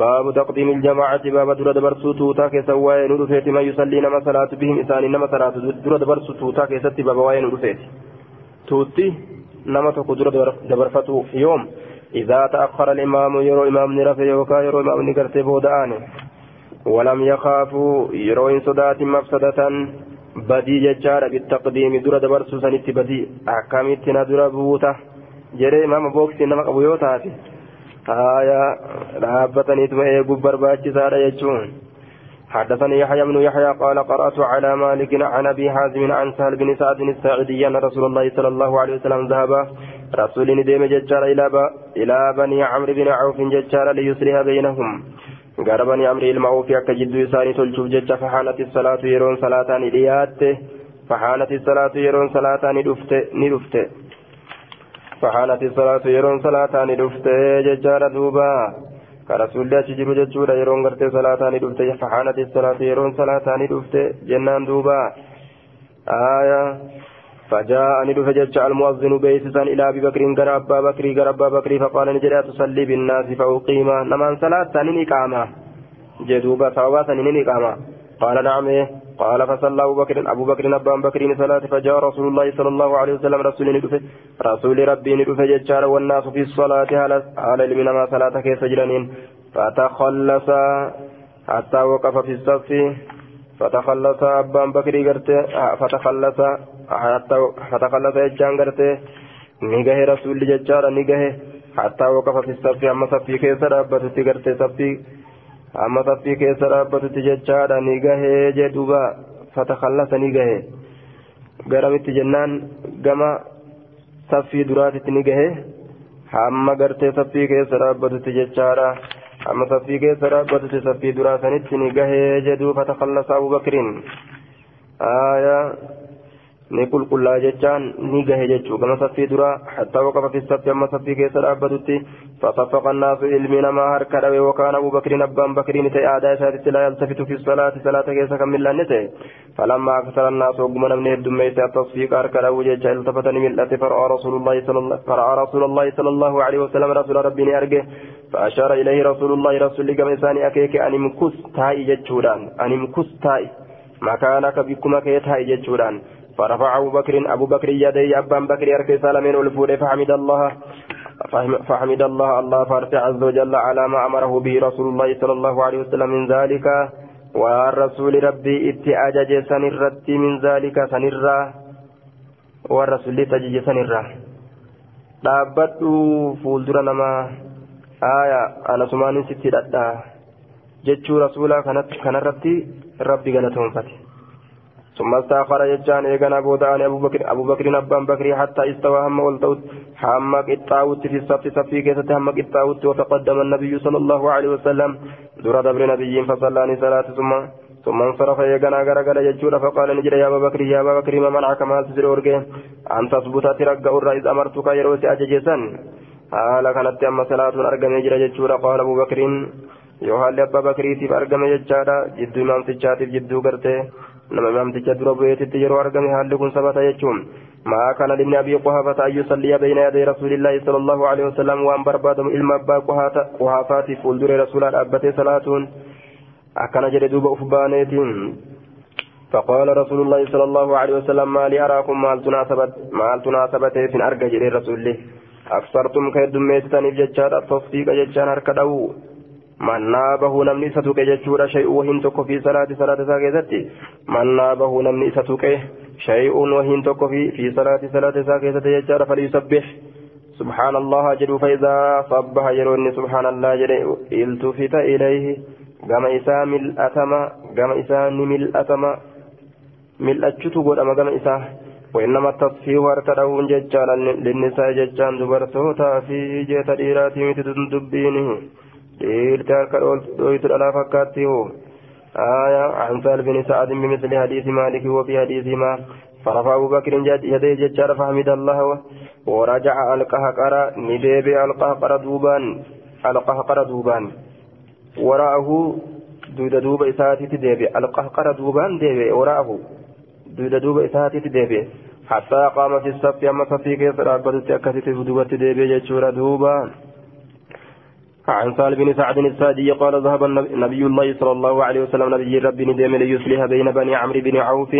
باب تقديم الجماعة باب درة دبرسو توتا كيست واين أفيت ما يصلي نما صلاة بهم إسان نما صلاة درة دبرسو توتا كيست باب واين أفيت توتي nama tokko dura dabarfatu yoom? إذا تأخر الإمام يرو إمام نرفع يوكا يرو إمام نقرت بودآن ولم يخافوا يرو إن صدات مفسدة بدي ججار بالتقديم دور دبرس سنت بدي أحكامت ندر بوته جري إمام بوكس نما أبو يوتاتي آية رابطني تمهي قبر باجي سارة يجون حدثني يحيى بن يحيى قال قرأت على مالك عن أبي حازم عن سهل بن سعد الساعدي أن رسول الله صلى الله عليه وسلم ذهب رسول نديم ججار إلى بني عمرو بن عوف ججار ليصلح بينهم قال بني عمرو المعوف أكا جد يساني تلشوف جج فحانت الصلاة يرون صلاة إليات فحانت الصلاة يرون صلاة ندفت فحانت الصلاة يرون صلاة ندفت ججار دوبا كرسول achi jiru jechuudha yeroon gartee salaataa ni dhufte fahaanati salaatu yeroon salaataa ni dhufte jennaan duuba. Aya فجاء ندف جج المؤذن بيسسا إلى أبي بكر قرى أبا بكر قرى أبا بكر فقال نجد تصلي بالناس فأقيم نمان صلاة سنين إقامة جدوبة ثوابا سنين إقامة قال نعم قال فصلى أبو بكر أبو بكر أبا بكر صلاة فجاء رسول الله صلى الله عليه وسلم رسول ندفه رسول ربي ندفه ججار والناس في الصلاة على المنى ما صلاة كيف جرانين فتخلص حتى وقف في الصف. فتخلص أبا بكر فتخلص حتى فتخلص ججان قرته نجاه رسول ججار نجاه حتى وقف في الصف أما صفي كيف ربته قرته صفي amma saffii keessa dhaabbatutti jechaadha ni gahee jedhuuba fatakallasa ni gahee garamitti jennaan gama saffii duraatitti ni gahee hamma gartee saffii keessa dhaabbatutti jechaadha hamma saffii keessa dhaabbatutti saffii duraa sanitti ni gahee jedhuu fatakallasa abubakriin aayaa ni qulqullaa jechaan ni gahe jechuu gama saffii dura hattaa waqafa fi saffi amma saffii keessa dhaabbatutti fasaffaqa annaasu ilmi namaa harka dhawe wakaan abu bakriin abbaan bakriin ta'e aadaa isaatitti laa yaltafitu fi salaati salaata keessa kan millanne ta'e falamma aksara annaasu ogguma namni heddummeeyse attasfiiqa harka dhawu jecha iltafatani mil'ate fara'aa rasuulullaahi sallallahu alaihi wasallam rasuula rabbii ni arge فأشار إليه رسول الله رسول الله إنسان أكيك أن امكس تاي جتشوران أن امكس تاي مكانك بكما كيتاي جتشوران فرفع أبو بكر أبو بكر يدي أبان بكر أركي سالمين والفور فحمد الله فحمد الله. الله فارس عز وجل على ما أمره به رسول الله صلى الله عليه وسلم من ذلك. والرسول ربي اتأجج سنرت من ذلك والرسول تجج ثم استأخر يجان إيغانا بودان أبو بكر أبو بكر أبان بكر حتى استوى هم والتوت. هم قطاوت في الصف صفي كيسة هم قطاوت وتقدم النبي صلى الله عليه وسلم. دور دبر نبي فصلاني صلاة ثم ثم انصرف يغنى غرغل يجود فقال نجد يا بكر يا بكر ما منعك ما تسر ورغه أن تثبت ترجع الرئيس أمرتك يروس اججسن حال كانت اما صلاة ارغم يجد يجود؟ قال أبو بكر. يوحال أبا بكر تيف ارغم يجادا جدو إمام تجاتيف جدو غرته تجات درو بيت يرو ارغم حال كن ثبت يجوم ما كان لابن ابي قحافه ان يصلي بين يدي رسول الله صلى الله عليه وسلم وان بربادم علم ابا قحافه فولدر رسول الله ابته صلاتون أكن جري دوب أفبانيتين فقال رسول الله صلى الله عليه وسلم ما لي أراكم تناسبت مال تناسبت في جري رسول الله أكثرتم كيد ميتتني بججار التصديق ججار هركدو من نابه نمني ستوك ججور شيء وهن تكو في صلاة صلاة ساكيزتي من نابه نمني ستوك شيء وهن تكو في في صلاة صلاة ساكيزتي ججار فليسبح سبحان الله جل فإذا صبح يروني سبحان الله جل التفت إليه gama isaa mil'atama gama isaa ni mil'atama. Mil'achutu godhama gama isaa. وإنما التصفيح وركده ججان للنساء ججان دبرتوتا في جيت ديراتي متدن دبينه ديرتا كدويت الألا فكاته آية عن سهل بن سعد بمثل حديث مالك وفي حديث ما فرفع أبو بكر يديه ججار فحمد الله ورجع القهقر نديبي القهقر دوبان القهقر دوبان وراءه دودا دوبا إساتي ديبي القهقر دوبان ديبي وراءه دودا دوبا إساتي ديبي حتى قام في الصف أما صفي كيف رابطت أكثت دوبا ديبي جتشورا دوبا عن سال بن سعد السادي قال ذهب النبي الله صلى الله عليه وسلم نبي ربي ندم ليصلح بين بني عمرو بن عوف.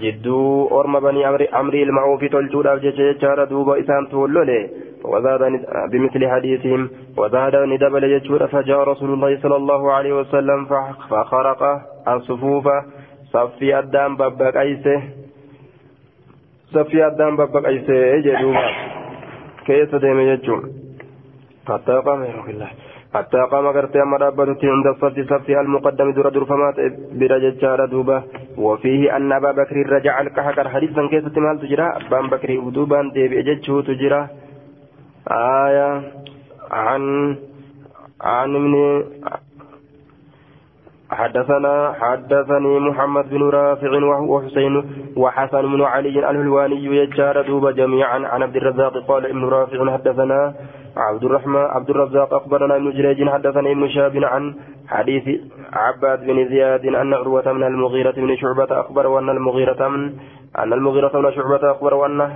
جدو أرم بني عمرو المعوف تلجودا جتشارا دوبا إسان تولولي. وزاد بمثل حديثهم. وزاد ندبل يجور فجاء رسول الله صلى الله عليه وسلم فخرق الصفوف صفي الدم بابك أيسه. صفي الدم بابك أيسه. جدوبا كيف ديم يجور حتى قام يروح الله. حتى قام قرتي أما ربته عند الصف صفي المقدم در در فمات برجال دوبا وفيه أن أبا بكر رجع الكحكر حديثا كيف تمال تجرى؟ أبان بكر أدوبان ديب أججه تجرى؟ آية عن عن ابن حدثنا حدثني محمد بن رافع وحسين وحسن بن علي الهلواني يجار دوب جميعا. عن عبد الرزاق قال ابن رافع حدثنا عبد الرحمن عبد الرزاق أخبرنا ابن جريج حدثني ابن شاب عن حديث عباد بن زياد أن عروة من المغيرة بن شعبة أخبر وأن المغيرة من أن المغيرة بن شعبة أخبر وانه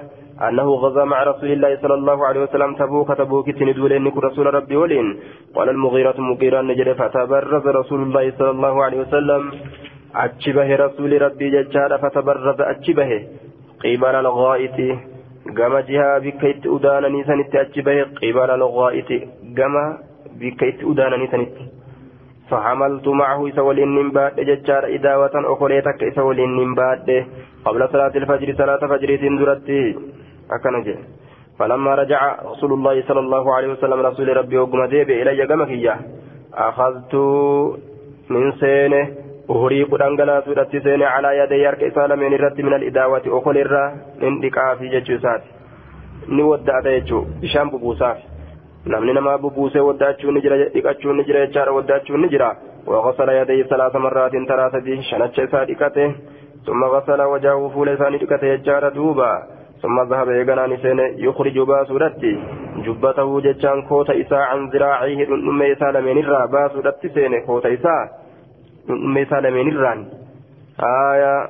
أنه غزا مع رسول الله صلى الله عليه وسلم تبوك تبوك تندول إنك رسول ربي ولين. قال المغيرة مغيرا نجد فتبرز رسول الله صلى الله عليه وسلم. أتشبه رسول ربي ججال فتبرز أتشبه. قبل الغائط. قام جها بكيت أدانني سنت أتشبه قبل الغائط قام بكيت أدانني سنت فحملت معه سولين من بعد ججار إداوة أخريتك سولين من بعد قبل صلاة الفجر صلاة فجر تندرتي أكنجي فلما رجع رسول الله صلى الله عليه وسلم رسول ربي وقم ديبي إلي قمكية أخذت من سينه horii kudhan galaasuudhatti seene alaa yadee harka isaa lameen irratti minal idaawati okol irraa in dhiqaafi jechuu isaati. Ni wadda'ata jechuu bishaan bubuusaaf. Namni namaa bubuusee waddaachuun ni jira dhiqachuun ni jira jechaadha waddaachuun ni jira. Waqasala yadee salaasa marraatiin taraa sadii shanacha isaa dhiqate summa qasala wajaa'uu fuula isaa ni dhiqate jechaadha duuba. Summa zahaba eeganaan seene yukriju baasuudhatti jubbatahu jechaan koota isaa an ziraaciihi dhundhummee isaa lameen irraa baasuudhatti seene koota isaa. dhummeesaa lameenirraan aayaa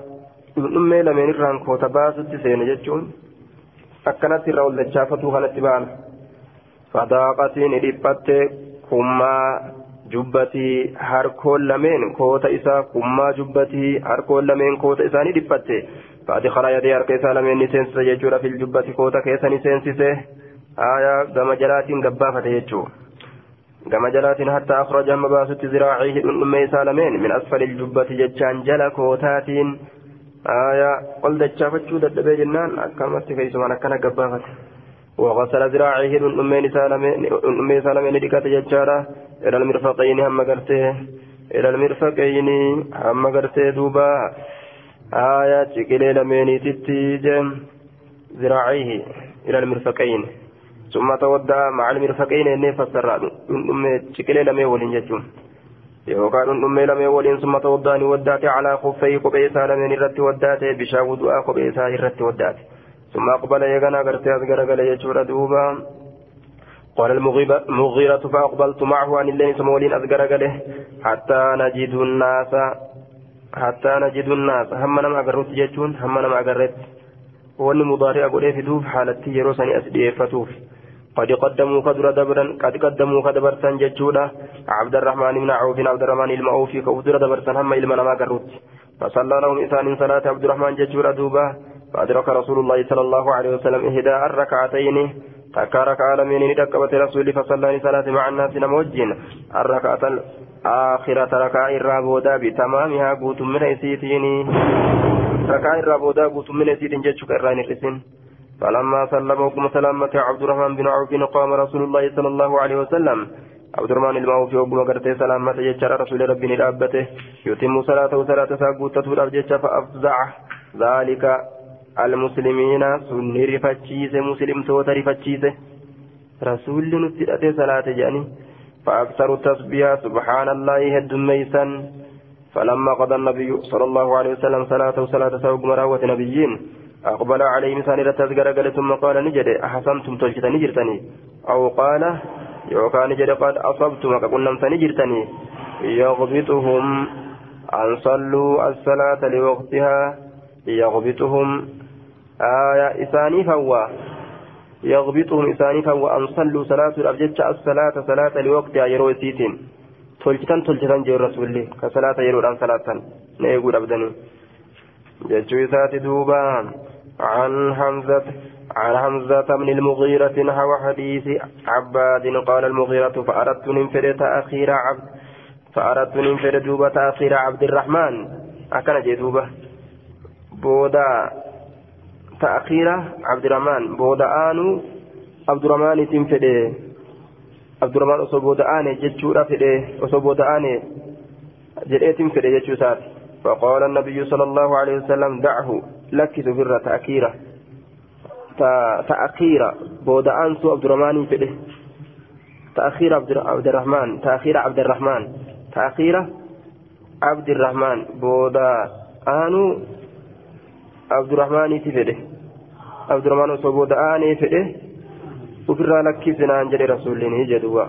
dhummee lameenirraan koota baasutti seene jechuun akkanatti irraa ol dachaafatuu kanatti baana. Fadaaqatiin dhiphatte kummaa jubbatii harkoon lameen koota isaa kummaa jubbatii harkoon lameen koota isaa ni dhiphatte faadikala yadee harka isaa lameen ni seensise jechuudha fil jubbati koota keessa ni seensise. Aayaa gama jalaatiin gabbaafate jechuudha. قم جلات حتى أخرج مباسط ذراعيه أمي سالمين من أسفل الجبة ججان جل كوتات آية قل دجافتشو ددبي جنان أكامت كيسمان أكنا قبافة وغسل ذراعيه أمي سالمين دكات ججارة إلى المرفقين هم قرته إلى المرفقين هم قرته دوبا آية شكلي لميني تتي جم ذراعيه إلى المرفقين ثم تودع مع المرفقين إني فسر أم شكلي لمي ولين جتون. يوكان أم لمي ولين ثم تودعني ودات على خفي قبيسا لمن الرت ودات. بشا ودعا قبيسا الرت ودات. ثم أقبل يغنى قرتي أذكر قال يجور دوبا. قال المغيرة فأقبلت معه عن الليل سمولين أذكر قاله حتى نجد الناس حتى نجد الناس. هم نما أقرت جتون هم نما أقرت وأن مضارع أقول في دوف حالتي يروسني أسدي فتوف. قد قدموا قدر دبرا قد قدموا قدبرتا جتولا عبد الرحمن بن عوف عبد الرحمن المعوفي كودر دبرتا هم إلما نما أقرت فصلى لهم إنسان صلاة عبد الرحمن جتولا دوبا فأدرك رسول الله صلى الله عليه وسلم إهداء الركعتين rakaa lameen ni dhaqqabate rasuulli fasallaa ni salaate maca annaasi nama wajjin arrakaata aakhirata rakaa irraa boodaa bitamaamihaa guutummina isiitiin rakaa irraa boodaa guutummina فلما سلم وقم سلامة عبد الرحمن بن عوف قام رسول الله صلى الله عليه وسلم. عبد الرحمن المعوف وقم قرته سلامة يجرى رسول ربي لأبته يتم صلاته صلاة ساقوته الأبجة فأفزع. ذلك المسلمين سني رفتشيسه مسلم توتا رفتشيسه رسول نتدأت صلاة جاني. فأكثر التسبيح سبحان الله هد ميسا فلما قضى النبي صلى الله عليه وسلم صلاته صلاة مراوة نبيين. أقبل عليه مثال التذكر ثم قال نجد أحسنتم تلجت نجرتني. أو قال يوكا نجد قد أصبتم كقلنا نجرتني. يغبطهم أن صلوا الصلاة لوقتها. يغبطهم آية إساني فوا. يغبطهم إساني فوا أن صلوا صلاة الأبجد الصلاة صلاة لوقتها يروي سيتين. تلجتن تلجتن جو رسول الله كصلاة يروي عن صلاة نيقول أبدني. جتشو ذات دوبا عن حمزة عن حمزة بن المغيرة نحو حديث عباد قال المغيرة فأردت ننفر تأخير عبد فأردت ننفر دوبا تأخير عبد الرحمن. أكن جدوبة بودا تأخير عبد الرحمن. بودا آنو عبد الرحمن تنفده عبد الرحمن أصو بودا آني بودا آني فقال النبي صلى الله عليه وسلم دعه لك سفر تأكيرة تأخير بودا أنسو عبد الرحمن فده تأخير عبد الرحمن تأخير عبد الرحمن. تأخير عبد الرحمن بودا آنو عبد الرحمن فده عبد الرحمن وصو بودا آني فده وفر لك سنان جري رسول الله جدوا